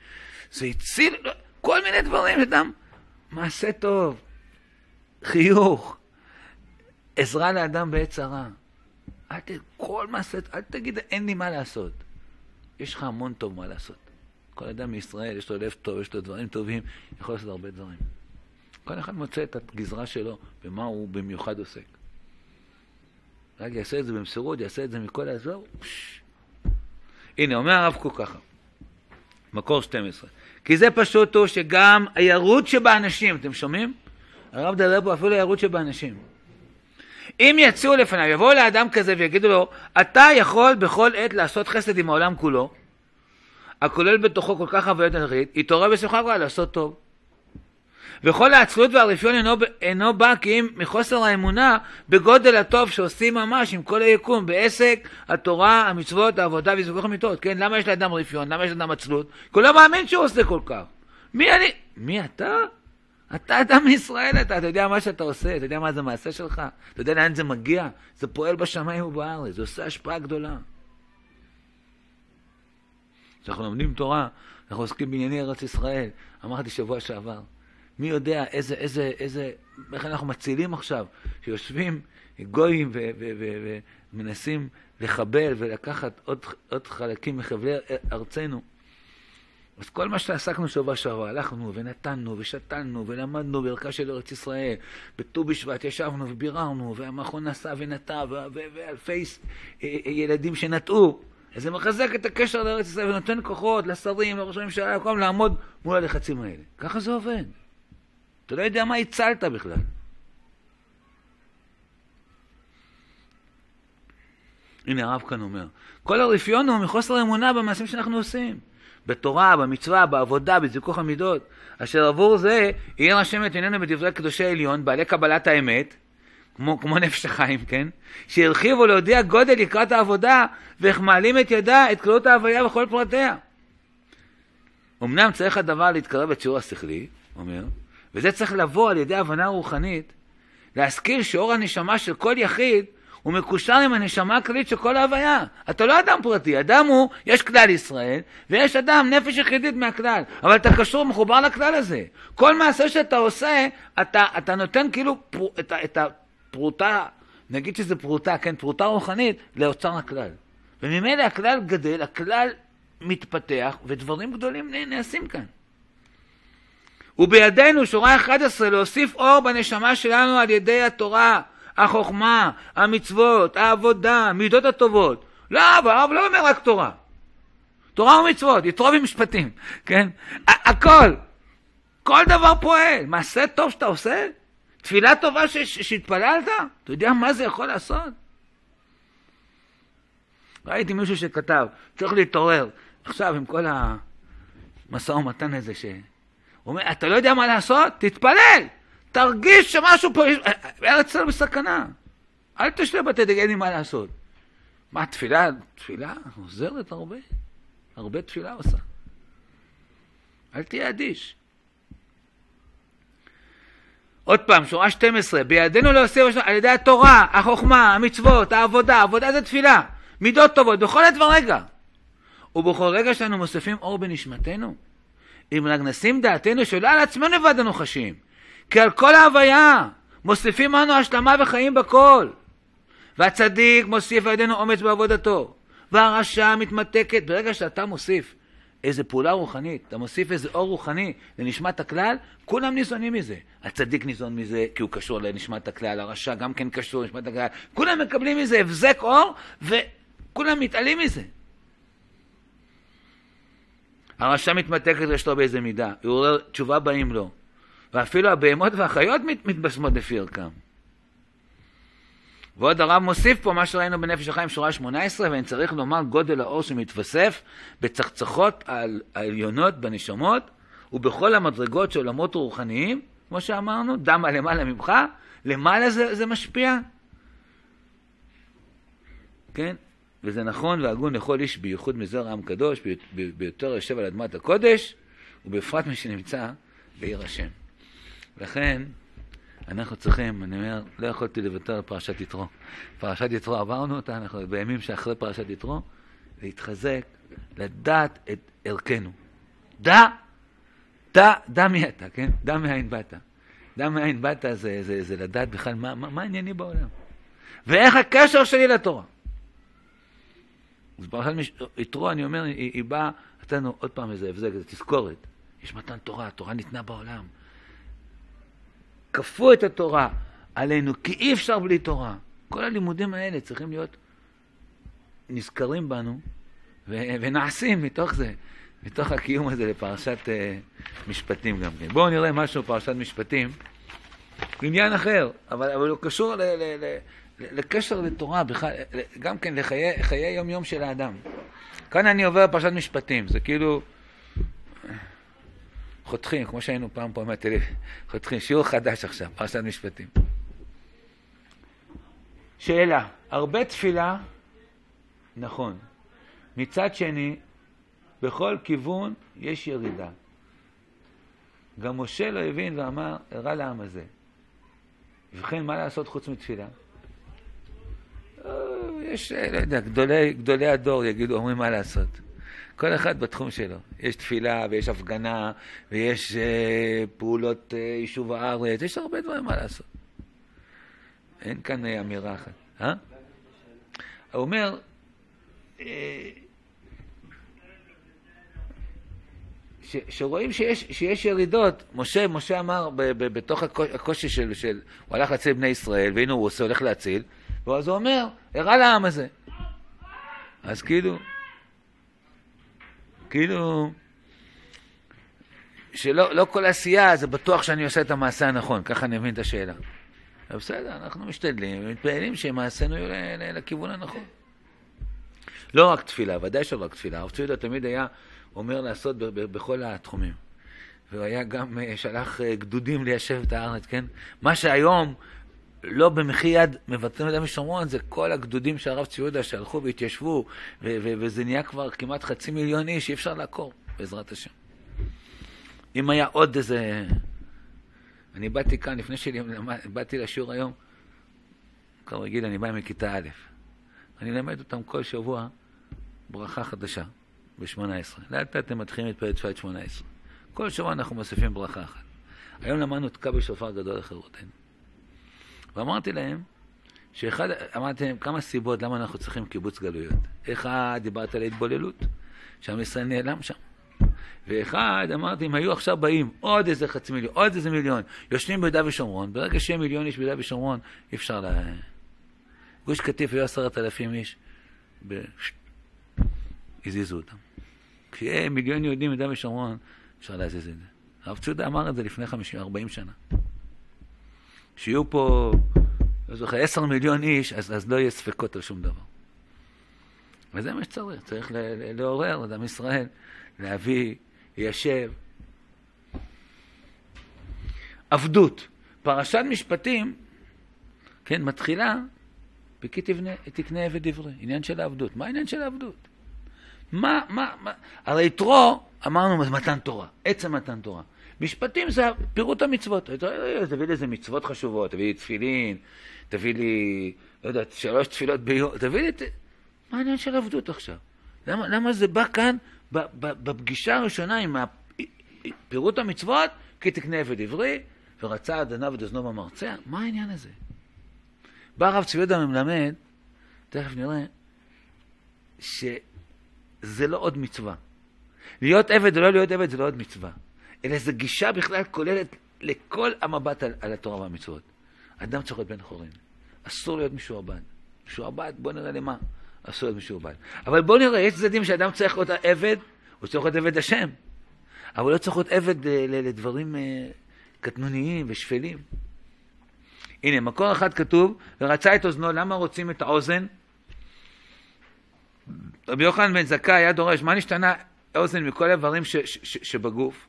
זה הציל, כל מיני דברים, אדם, מעשה טוב, חיוך, עזרה לאדם בעת צרה. אל ת... כל מעשה, אל תגיד, אין לי מה לעשות. יש לך המון טוב מה לעשות. כל אדם מישראל, יש לו לב טוב, יש לו דברים טובים, יכול לעשות הרבה דברים. כל אחד מוצא את הגזרה שלו, במה הוא במיוחד עוסק. רק יעשה את זה במסירות, יעשה את זה מכל האזור. הנה, אומר הרב קוק ככה, מקור 12. כי זה פשוט הוא שגם הירוד שבאנשים, אתם שומעים? הרב מדבר פה אפילו הירוד שבאנשים. אם יצאו לפניו, יבואו לאדם כזה ויגידו לו, אתה יכול בכל עת לעשות חסד עם העולם כולו, הכולל בתוכו כל כך חוויות אנכית, יתעורר בשמחה גדולה לעשות טוב. וכל העצלות והרפיון אינו, אינו בא כי אם מחוסר האמונה בגודל הטוב שעושים ממש עם כל היקום בעסק, התורה, המצוות, העבודה וזוכח המיטות. כן, למה יש לאדם רפיון? למה יש לאדם עצלות? כי הוא לא מאמין שהוא עושה כל כך. מי אני? מי אתה? אתה אדם מישראל אתה, אתה יודע מה שאתה עושה, אתה יודע מה זה מעשה שלך, אתה יודע לאן זה מגיע, זה פועל בשמיים ובארץ, זה עושה השפעה גדולה. כשאנחנו לומדים תורה, אנחנו עוסקים בענייני ארץ ישראל, אמרתי שבוע שעבר, מי יודע איזה, איזה, איזה, איך אנחנו מצילים עכשיו, שיושבים גויים ומנסים לחבל ולקחת עוד, עוד חלקים מחבלי ארצנו. אז כל מה שעסקנו שבוע שעבר, הלכנו ונתנו ושתלנו ולמדנו בערכה של ארץ ישראל. בט"ו בשבט ישבנו וביררנו, והמכון נסע ונטע, ואלפי אה, אה, ילדים שנטעו. אז זה מחזק את הקשר לארץ ישראל ונותן כוחות לשרים, לראש הממשלה, לכל לעמוד מול הלחצים האלה. ככה זה עובד. אתה לא יודע מה הצלת בכלל. הנה הרב כאן אומר, כל הרפיון הוא מחוסר אמונה במעשים שאנחנו עושים. בתורה, במצווה, בעבודה, בזיכוך המידות, אשר עבור זה עיר השם את עינינו בדברי קדושי עליון, בעלי קבלת האמת, כמו, כמו נפש החיים, כן? שהרחיבו להודיע גודל לקראת העבודה, ואיך מעלים את ידה, את כללות ההוויה וכל פרטיה. אמנם צריך הדבר להתקרב את שיעור השכלי, אומר, וזה צריך לבוא על ידי הבנה רוחנית, להזכיר שאור הנשמה של כל יחיד הוא מקושר עם הנשמה הכללית של כל ההוויה. אתה לא אדם פרטי, אדם הוא, יש כלל ישראל, ויש אדם, נפש יחידית מהכלל, אבל אתה קשור, מחובר לכלל הזה. כל מעשה שאתה עושה, אתה, אתה נותן כאילו פר, את, את הפרוטה, נגיד שזה פרוטה, כן, פרוטה רוחנית, לאוצר הכלל. וממילא הכלל גדל, הכלל מתפתח, ודברים גדולים נעשים כאן. ובידינו, שורה 11, להוסיף אור בנשמה שלנו על ידי התורה, החוכמה, המצוות, העבודה, המידות הטובות. לא, הרב לא אומר רק תורה. תורה ומצוות, יתרו ומשפטים, כן? הכל. כל דבר פועל. מעשה טוב שאתה עושה, תפילה טובה שהתפללת, אתה יודע מה זה יכול לעשות? ראיתי מישהו שכתב, צריך להתעורר. עכשיו עם כל המשא ומתן הזה ש... הוא אומר, אתה לא יודע מה לעשות? תתפלל! תרגיש שמשהו פה, ארץ ישראל בסכנה. אל תשתה בתי דגל לי מה לעשות. מה, תפילה, תפילה עוזרת הרבה. הרבה תפילה עושה. אל תהיה אדיש. עוד פעם, שורה 12, בידינו להוסיף על ידי התורה, החוכמה, המצוות, העבודה, עבודה זה תפילה, מידות טובות, בכל הדבר רגע. ובכל רגע שאנו מוסיפים אור בנשמתנו, אם רק נשים דעתנו שלא על עצמנו לבד אנו חשים, כי על כל ההוויה מוסיפים אנו השלמה וחיים בכל. והצדיק מוסיף על ידינו אומץ בעבודתו, והרשע מתמתקת. ברגע שאתה מוסיף איזה פעולה רוחנית, אתה מוסיף איזה אור רוחני לנשמת הכלל, כולם ניזונים מזה. הצדיק ניזון מזה כי הוא קשור לנשמת הכלל, הרשע גם כן קשור לנשמת הכלל. כולם מקבלים מזה הבזק אור, וכולם מתעלים מזה. הרשע מתמתקת לאשתו באיזה מידה, הוא עורר תשובה באים לו. ואפילו הבהמות והחיות מת, מתבשמות לפי ערכם. ועוד הרב מוסיף פה מה שראינו בנפש החיים שורה 18, ואני צריך לומר גודל האור שמתווסף בצחצחות העליונות בנשמות ובכל המדרגות של עולמות רוחניים, כמו שאמרנו, דם הלמעלה ממך, למעלה זה, זה משפיע. כן? וזה נכון והגון לכל איש בייחוד מזרע עם קדוש, ביותר יושב על אדמת הקודש, ובפרט מי שנמצא בעיר השם. לכן, אנחנו צריכים, אני אומר, לא יכולתי לוותר על פרשת יתרו. פרשת יתרו עברנו אותה, אנחנו בימים שאחרי פרשת יתרו, להתחזק, לדעת את ערכנו. דע, דע, דע מי אתה, כן? דע מאין באת. דע מאין באת זה, זה, זה לדעת בכלל מה, מה, מה ענייני בעולם. ואיך הקשר שלי לתורה. אז פרשת יתרו, אני אומר, היא, היא באה, נתנו עוד פעם איזה הבזק, איזה תזכורת. יש מתן תורה, התורה ניתנה בעולם. כפו את התורה עלינו, כי אי אפשר בלי תורה. כל הלימודים האלה צריכים להיות נזכרים בנו ו- ונעשים מתוך זה, מתוך הקיום הזה לפרשת uh, משפטים גם כן. בואו נראה משהו בפרשת משפטים, עניין אחר, אבל, אבל הוא קשור ל- ל- ל- לקשר לתורה, בכלל, גם כן לחיי יום-יום של האדם. כאן אני עובר פרשת משפטים, זה כאילו חותכים, כמו שהיינו פעם פה מהטלוויזיה, חותכים, שיעור חדש עכשיו, פרשת משפטים. שאלה, הרבה תפילה, נכון. מצד שני, בכל כיוון יש ירידה. גם משה לא הבין ואמר, הרע לעם הזה. ובכן, מה לעשות חוץ מתפילה? אה, יש, לא יודע, גדולי, גדולי הדור יגידו, אומרים מה לעשות. כל אחד בתחום שלו. יש תפילה ויש הפגנה ויש אה, פעולות אה, יישוב הארץ, יש הרבה דברים מה לעשות. אין כאן אה, אמירה אחת. אה? הוא אומר, אה, ש, שרואים שיש, שיש ירידות, משה, משה אמר ב, ב, בתוך הקושי של, של, הוא הלך להציל בני ישראל, והנה הוא עושה, הולך להציל, ואז הוא אומר, הרע לעם הזה. אז כאילו, כאילו, שלא לא כל עשייה זה בטוח שאני עושה את המעשה הנכון, ככה אני מבין את השאלה. בסדר, אנחנו משתדלים ומתפעלים שמעשינו יהיו לכיוון הנכון. לא רק תפילה, ודאי שלא רק תפילה. הרב צבי תמיד היה אומר לעשות בכל התחומים. והוא היה גם אה, שלח אה, גדודים ליישב את הארץ, כן? מה שהיום לא במחי יד מבטלים את ושומרון, זה כל הגדודים של הרב צבי יהודה שהלכו והתיישבו, וזה נהיה כבר כמעט חצי מיליון איש, אי אפשר לעקור, בעזרת השם. אם היה עוד איזה... אני באתי כאן, לפני שבאתי לשיעור היום, כרגיל, אני בא מכיתה א', אני אלמד אותם כל שבוע ברכה חדשה, ב-18. לאט לאט הם מתחילים את פרק תפילת 18. כל שבוע אנחנו מוסיפים ברכה אחת. היום למדנו תקע בשופר גדול לחירותנו. ואמרתי להם, שאחד, אמרתי להם כמה סיבות למה אנחנו צריכים קיבוץ גלויות. אחד, דיברת על התבוללות, שעם ישראל נעלם שם. ואחד, אמרתי, אם היו עכשיו באים עוד איזה חצי מיליון, עוד איזה מיליון, יושבים ביהודה ושומרון, ברגע שיהיה מיליון איש ביהודה ושומרון, אי אפשר ל... גוש קטיף היו עשרת אלפים איש, ב... הזיזו אותם. כשיהיה מיליון יהודים ביהודה ושומרון, אפשר להזיז את זה. הרב צודה אמר את זה לפני 50, 40 שנה. שיהיו פה, לא זוכר, עשר מיליון איש, אז, אז לא יהיה ספקות על שום דבר. וזה מה שצריך, צריך לעורר את עם ישראל, להביא, ליישב. עבדות. פרשת משפטים, כן, מתחילה, וכי תקנה עבד עברי, עניין של העבדות. מה העניין של העבדות? מה, מה, מה, הרי יתרו, אמרנו, מתן תורה, עצם מתן תורה. משפטים זה פירוט המצוות. תביא לי איזה מצוות חשובות, תביא לי תפילין, תביא לי, לא יודע, שלוש תפילות ביום, תביא לי... מה העניין של עבדות עכשיו? למה, למה זה בא כאן בפגישה הראשונה עם פירוט המצוות? כי תקנה עבד עברי, ורצה עד עיניו ודזנו במרצע? מה העניין הזה? בא הרב צבי יהודה ומלמד, תכף נראה, שזה לא עוד מצווה. להיות עבד או לא להיות עבד זה לא עוד מצווה. אלא זו גישה בכלל כוללת לכל המבט על, על התורה והמצוות. אדם צריך להיות בן חורין. אסור להיות משועבד. משועבד, בוא נראה למה. אסור להיות משועבד. אבל בוא נראה, יש צדדים שאדם צריך להיות עבד, הוא צריך להיות עבד השם. אבל לא צריך להיות עבד אה, לדברים אה, קטנוניים ושפלים. הנה, מקור אחד כתוב, ורצה את אוזנו, למה רוצים את האוזן? רבי יוחנן בן זכאי היה דורש, מה נשתנה האוזן מכל האיברים שבגוף?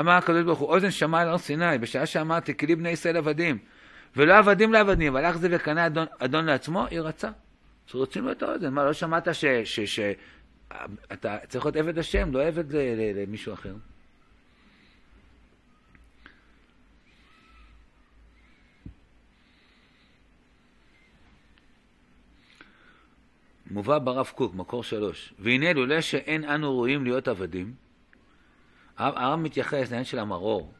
אמר הקדוש ברוך הוא, אוזן שמע על הר סיני, בשעה שאמרתי, כלי בני ישראל עבדים, ולא עבדים לעבדים, והלך זה וקנה אדון, אדון לעצמו, היא רצה. שרוצים לו את האוזן. מה, לא שמעת ש... ש, ש אתה צריך להיות עבד השם, לא עבד למישהו אחר. מובא ברב קוק, מקור שלוש. והנה לולא שאין אנו ראויים להיות עבדים, הרב מתייחס לעניין של המרור,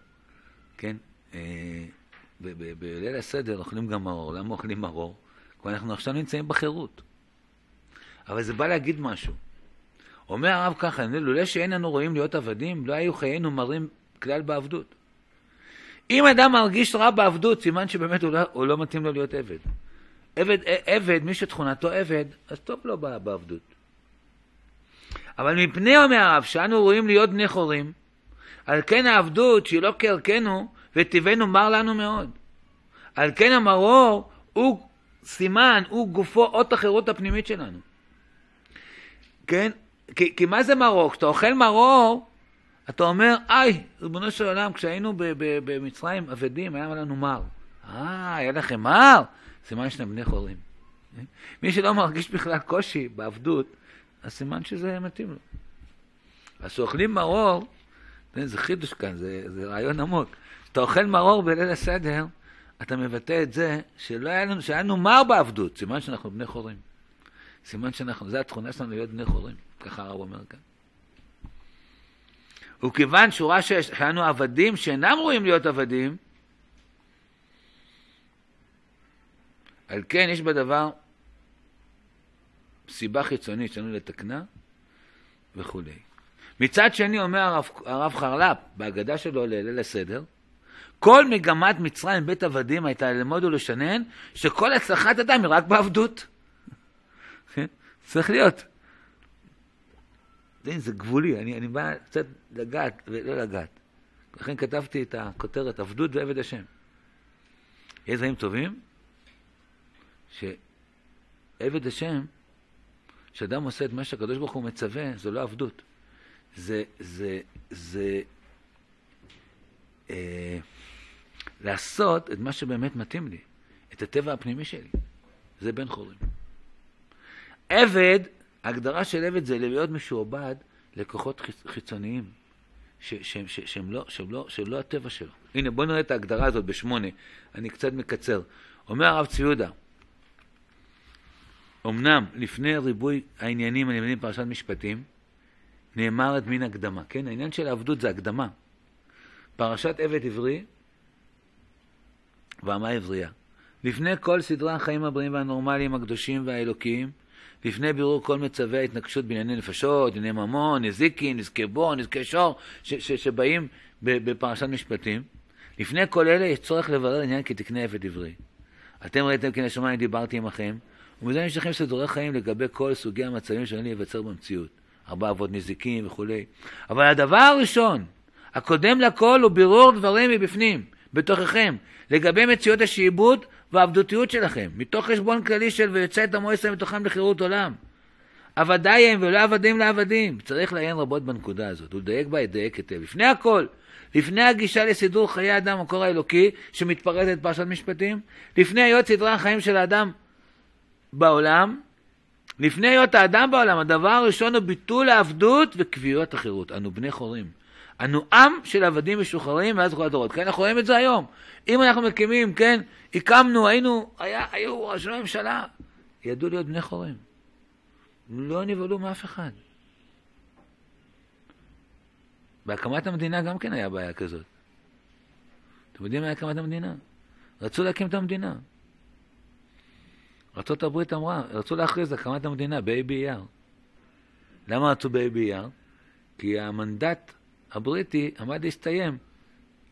כן? אה, בליל הסדר אוכלים גם מרור. למה אוכלים מרור? כי אנחנו עכשיו נמצאים בחירות. אבל זה בא להגיד משהו. אומר הרב ככה, לולא שאין אנו רואים להיות עבדים, לא היו חיינו מרים כלל בעבדות. אם אדם מרגיש רע בעבדות, סימן שבאמת הוא לא, הוא לא מתאים לו להיות עבד. עבד, עבד, מי שתכונתו עבד, אז טוב לו בעבדות. אבל מפני, אומר הרב, שאנו רואים להיות בני חורים, על כן העבדות, שהיא לא כערכנו, וטבענו מר לנו מאוד. על כן המרור הוא סימן, הוא גופו אות החירות הפנימית שלנו. כן? כי, כי מה זה מרור? כשאתה אוכל מרור, אתה אומר, איי, ריבונו של עולם, כשהיינו במצרים אבדים, היה לנו מר. אה, היה לכם מר? סימן שאתם בני חורים. מי שלא מרגיש בכלל קושי בעבדות, אז סימן שזה מתאים לו. אז כשאוכלים מרור, זה חידוש כאן, זה, זה רעיון עמוק. כשאתה אוכל מרור בליל הסדר, אתה מבטא את זה שלא היה לנו, שהיה לנו מר בעבדות, סימן שאנחנו בני חורים. סימן שאנחנו, זו התכונה שלנו להיות בני חורים, ככה הרב אומר כאן. וכיוון שהוא ראה שהיה לנו עבדים שאינם רואים להיות עבדים, על כן יש בדבר סיבה חיצונית שלנו לתקנה וכולי. מצד שני אומר הרב, הרב חרל"פ בהגדה שלו לליל הסדר, כל מגמת מצרים בית עבדים הייתה ללמוד ולשנן שכל הצלחת אדם היא רק בעבדות. כן? צריך להיות. זה גבולי, אני, אני בא קצת לגעת ולא לגעת. לכן כתבתי את הכותרת עבדות ועבד השם. יש דברים טובים? שעבד השם, כשאדם עושה את מה שהקדוש ברוך הוא מצווה, זו לא עבדות. זה, זה, זה אה, לעשות את מה שבאמת מתאים לי, את הטבע הפנימי שלי. זה בן חורים. עבד, הגדרה של עבד זה להיות משועבד לכוחות חיצוניים, ש, ש, ש, שהם, לא, שהם, לא, שהם לא הטבע שלו. הנה, בואו נראה את ההגדרה הזאת בשמונה, אני קצת מקצר. אומר הרב צבי יהודה, אמנם לפני ריבוי העניינים הנלמדים בפרשת משפטים, נאמר את מין הקדמה, כן? העניין של העבדות זה הקדמה. פרשת עבד עברי ואמה עברייה. לפני כל סדרי החיים הבריאים והנורמליים, הקדושים והאלוקיים, לפני בירור כל מצבי ההתנגשות בענייני נפשות, ענייני ממון, נזיקין, נזקי בור, נזקי שור, ש- ש- שבאים בפרשת משפטים, לפני כל אלה יש צורך לברר עניין כתקנה עבד עברי. אתם ראיתם כי נשמיים דיברתי עמכם, ומזה נשלחים סידורי חיים לגבי כל סוגי המצבים שעלולים להיווצר במציאות. ארבע אבות נזיקים וכולי. אבל הדבר הראשון, הקודם לכל, הוא בירור דברים מבפנים, בתוככם, לגבי מציאות השעבוד והעבדותיות שלכם, מתוך חשבון כללי של ויוצא את עמו ישראל מתוכם לחירות עולם. עבדי הם ולא עבדים לעבדים. צריך לעיין רבות בנקודה הזאת, ולדייק בה, ידייק היטב. לפני הכל, לפני הגישה לסידור חיי אדם, המקור האלוקי, שמתפרטת פרשת משפטים, לפני היות סדרי החיים של האדם בעולם, לפני היות האדם בעולם, הדבר הראשון הוא ביטול העבדות וקביעות החירות. אנו בני חורים. אנו עם של עבדים משוחררים מאז כל הדורות. כן, אנחנו רואים את זה היום. אם אנחנו מקימים, כן, הקמנו, היינו, היה, היו ראשי ממשלה, ידעו להיות בני חורים. לא נבהלו מאף אחד. בהקמת המדינה גם כן היה בעיה כזאת. אתם יודעים מה היה הקמת המדינה? רצו להקים את המדינה. ארה"ב אמרה, רצו להכריז הקמת המדינה בה' באייר. למה רצו באייר? כי המנדט הבריטי עמד להסתיים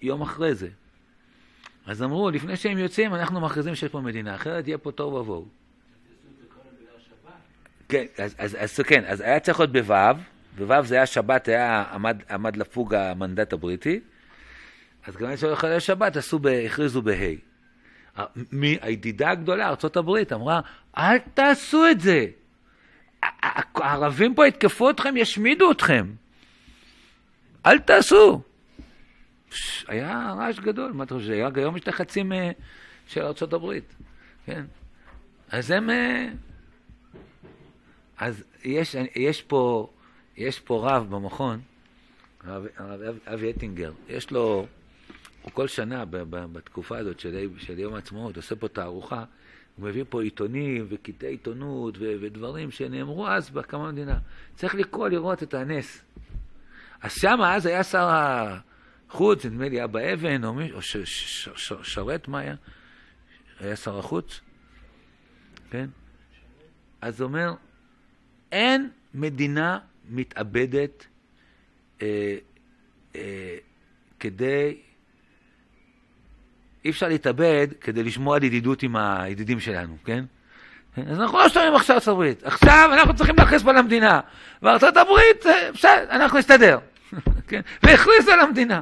יום אחרי זה. אז אמרו, לפני שהם יוצאים, אנחנו מכריזים שיש פה מדינה, אחרת יהיה פה תוהו ובוהו. כן, אז, אז, אז, כן, אז היה צריך להיות בו', בו' זה היה שבת, היה, עמד, עמד לפוג המנדט הבריטי, אז גם כשהולך על שבת, עשו, הכריזו בה'. הידידה הגדולה, ארה"ב, אמרה, אל תעשו את זה. הערבים פה יתקפו אתכם, ישמידו אתכם. אל תעשו. היה רעש גדול, מה אתה חושב? היום יש לחצים של ארה"ב, כן? אז הם, אז יש, יש, פה, יש פה רב במכון, הרב אבי אטינגר, יש לו, הוא כל שנה בתקופה הזאת של, של יום העצמאות עושה פה תערוכה, הוא מביא פה עיתונים וקטעי עיתונות ו, ודברים שנאמרו אז בהקמה המדינה. צריך לקרוא לראות את הנס. אז שם אז היה שר החוץ, נדמה לי אבא אבן, או, מי, או ש, ש, ש, שרת, מה היה? היה שר החוץ, כן? אז אומר, אין מדינה מתאבדת אה, אה, כדי... אי אפשר להתאבד כדי לשמור על ידידות עם הידידים שלנו, כן? אז אנחנו לא שומעים עכשיו ארצות הברית. עכשיו אנחנו צריכים להכריז פה למדינה. וארצות הברית, אה, בסדר, אנחנו נסתדר. כן? והכריזו על המדינה.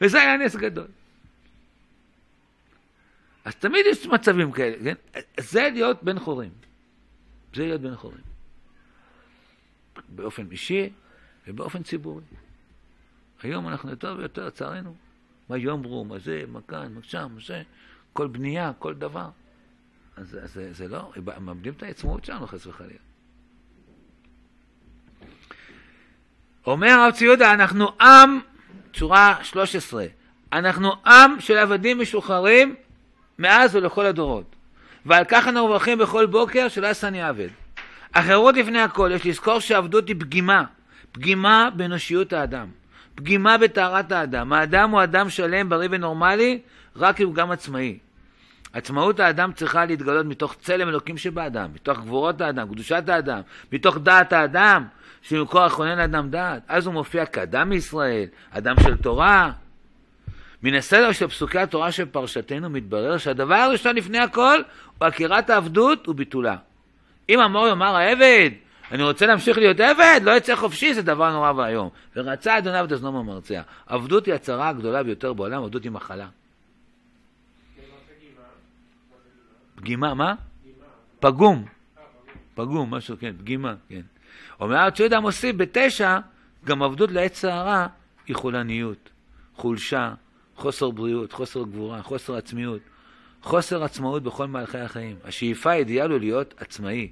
וזה היה נס גדול. אז תמיד יש מצבים כאלה, כן? זה להיות בן חורים. זה להיות בן חורים. באופן אישי ובאופן ציבורי. היום אנחנו יותר ויותר, לצערנו, מה יאמרו, מה זה, מה כאן, מה שם, מה זה, כל בנייה, כל דבר. אז זה, זה לא, מאבדים את העצמאות שלנו חס וחלילה. אומר הרב ציודה, אנחנו עם, צורה 13, אנחנו עם של עבדים משוחררים מאז ולכל הדורות. ועל כך אנחנו מברכים בכל בוקר שלא יעשני עבד. החירות לפני הכל, יש לזכור שעבדות היא פגימה, פגימה באנושיות האדם, פגימה בטהרת האדם. האדם הוא אדם שלם, בריא ונורמלי, רק אם הוא גם עצמאי. עצמאות האדם צריכה להתגלות מתוך צלם אלוקים שבאדם, מתוך גבורות האדם, קדושת האדם, מתוך דעת האדם, שמקור הכונן לאדם דעת. אז הוא מופיע כאדם מישראל, אדם של תורה. מן הסדר של פסוקי התורה של פרשתנו מתברר שהדבר הראשון לפני הכל הוא עקירת העבדות וביטולה. אם המור יאמר העבד, אני רוצה להמשיך להיות עבד, לא יצא חופשי, זה דבר נורא ואיום. ורצה אדוניו את אזנו ממרצע. עבדות היא הצרה הגדולה ביותר בעולם, עבדות היא מחלה. פגימה, מה? פגום. פגום, משהו, כן, פגימה, כן. אומר ציודה מוסיף, בתשע, גם עבדות לעץ סערה היא חולניות, חולשה, חוסר בריאות, חוסר גבורה, חוסר עצמיות, חוסר עצמאות בכל מהלכי החיים. השאיפה האידיאל הוא להיות עצמאי.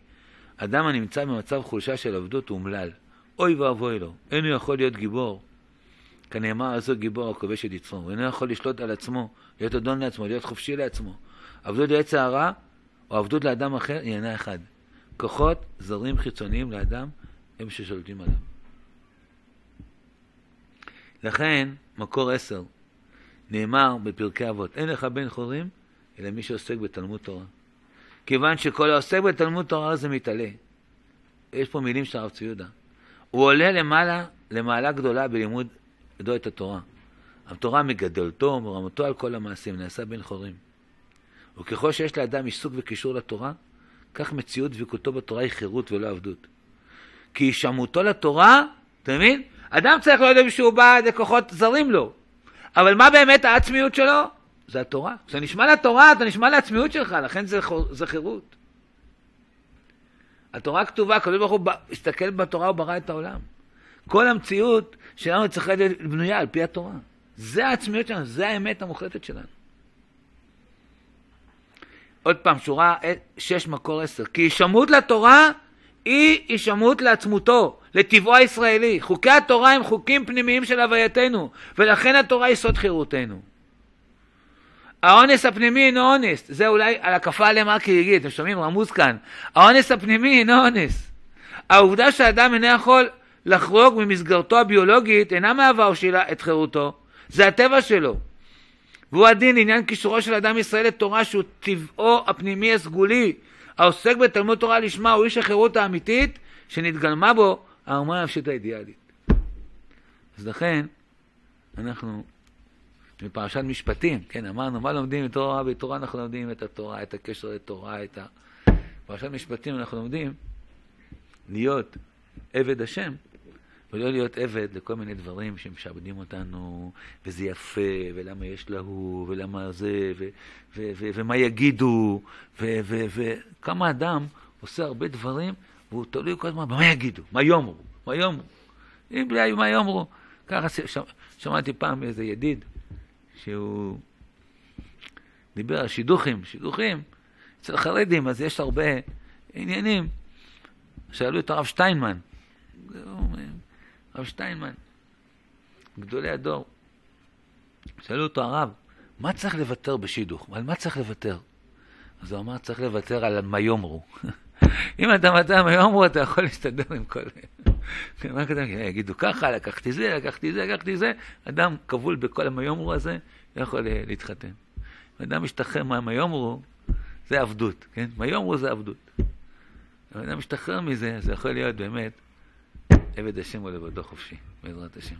אדם הנמצא במצב חולשה של עבדות הוא אומלל. אוי ואבוי לו, אינו יכול להיות גיבור. כנאמר על זו גיבור הכובש את יצרו. הוא אינו יכול לשלוט על עצמו, להיות אדון לעצמו, להיות חופשי לעצמו. עבדות לעץ הערה או עבדות לאדם אחר היא אינה אחד. כוחות זרים חיצוניים לאדם הם ששולטים עליו. לכן, מקור עשר, נאמר בפרקי אבות, אין לך בן חורים, אלא מי שעוסק בתלמוד תורה. כיוון שכל העוסק בתלמוד תורה זה מתעלה. יש פה מילים של הרב ציודה. הוא עולה למעלה, למעלה גדולה בלימוד ידו את התורה. התורה מגדלתו, מרמתו על כל המעשים, נעשה בן חורים. וככל שיש לאדם עיסוק וקישור לתורה, כך מציאות דבקותו בתורה היא חירות ולא עבדות. כי הישמעותו לתורה, אתה מבין? אדם צריך לא לדעת שהוא בא לכוחות זרים לו. אבל מה באמת העצמיות שלו? זה התורה. כשאתה נשמע לתורה, אתה נשמע לעצמיות שלך, לכן זה, זה חירות. התורה כתובה, הקדוש ברוך הוא הסתכל בתורה וברא את העולם. כל המציאות שלנו צריכה להיות בנויה על פי התורה. זה העצמיות שלנו, זה האמת המוחלטת שלנו. עוד פעם, שורה 6 מקור 10. כי הישמעות לתורה היא הישמעות לעצמותו, לטבעו הישראלי. חוקי התורה הם חוקים פנימיים של הווייתנו, ולכן התורה היא סוד חירותנו. האונס הפנימי אינו אונס, זה אולי על הקפה רק יגיד, אתם שומעים? רמוז כאן. האונס הפנימי אינו אונס. העובדה שאדם אינו יכול לחרוג ממסגרתו הביולוגית אינה מהווה הושילה את חירותו, זה הטבע שלו. והוא הדין לעניין קישורו של אדם ישראל לתורה שהוא טבעו הפנימי הסגולי, העוסק בתלמוד תורה לשמה הוא איש החירות האמיתית שנתגלמה בו ההרמוניה הנפשית האידיאלית. אז לכן, אנחנו בפרשת משפטים, כן, אמרנו, מה לומדים מתורה? בתורה אנחנו לומדים את התורה, את הקשר לתורה, את ה... בפרשת משפטים אנחנו לומדים להיות עבד השם, ולא להיות עבד לכל מיני דברים שמשעבדים אותנו, וזה יפה, ולמה יש להוא, ולמה זה, ו- ו- ו- ומה יגידו, וכמה אדם עושה הרבה דברים, והוא תלוי כל הזמן במה יגידו, מה יאמרו, מה יאמרו. אם בלי מה יאמרו, ככה שמעתי פעם מאיזה ידיד, שהוא דיבר על שידוכים, שידוכים, אצל החרדים אז יש הרבה עניינים. שאלו את הרב שטיינמן, הרב שטיינמן, גדולי הדור, שאלו אותו הרב, מה צריך לוותר בשידוך? על מה צריך לוותר? אז הוא אמר, צריך לוותר על מה יאמרו. אם אתה מוותר מה יאמרו, אתה יכול להסתדר עם כל... מה כתוב? יגידו ככה, לקחתי זה, לקחתי זה, לקחתי זה. אדם כבול בכל המיומרו הזה, לא יכול להתחתן. אדם משתחרר מהמיומרו, זה עבדות, כן? מיומרו זה עבדות. אדם משתחרר מזה, זה יכול להיות באמת עבד השם ולבדו חופשי, בעזרת השם.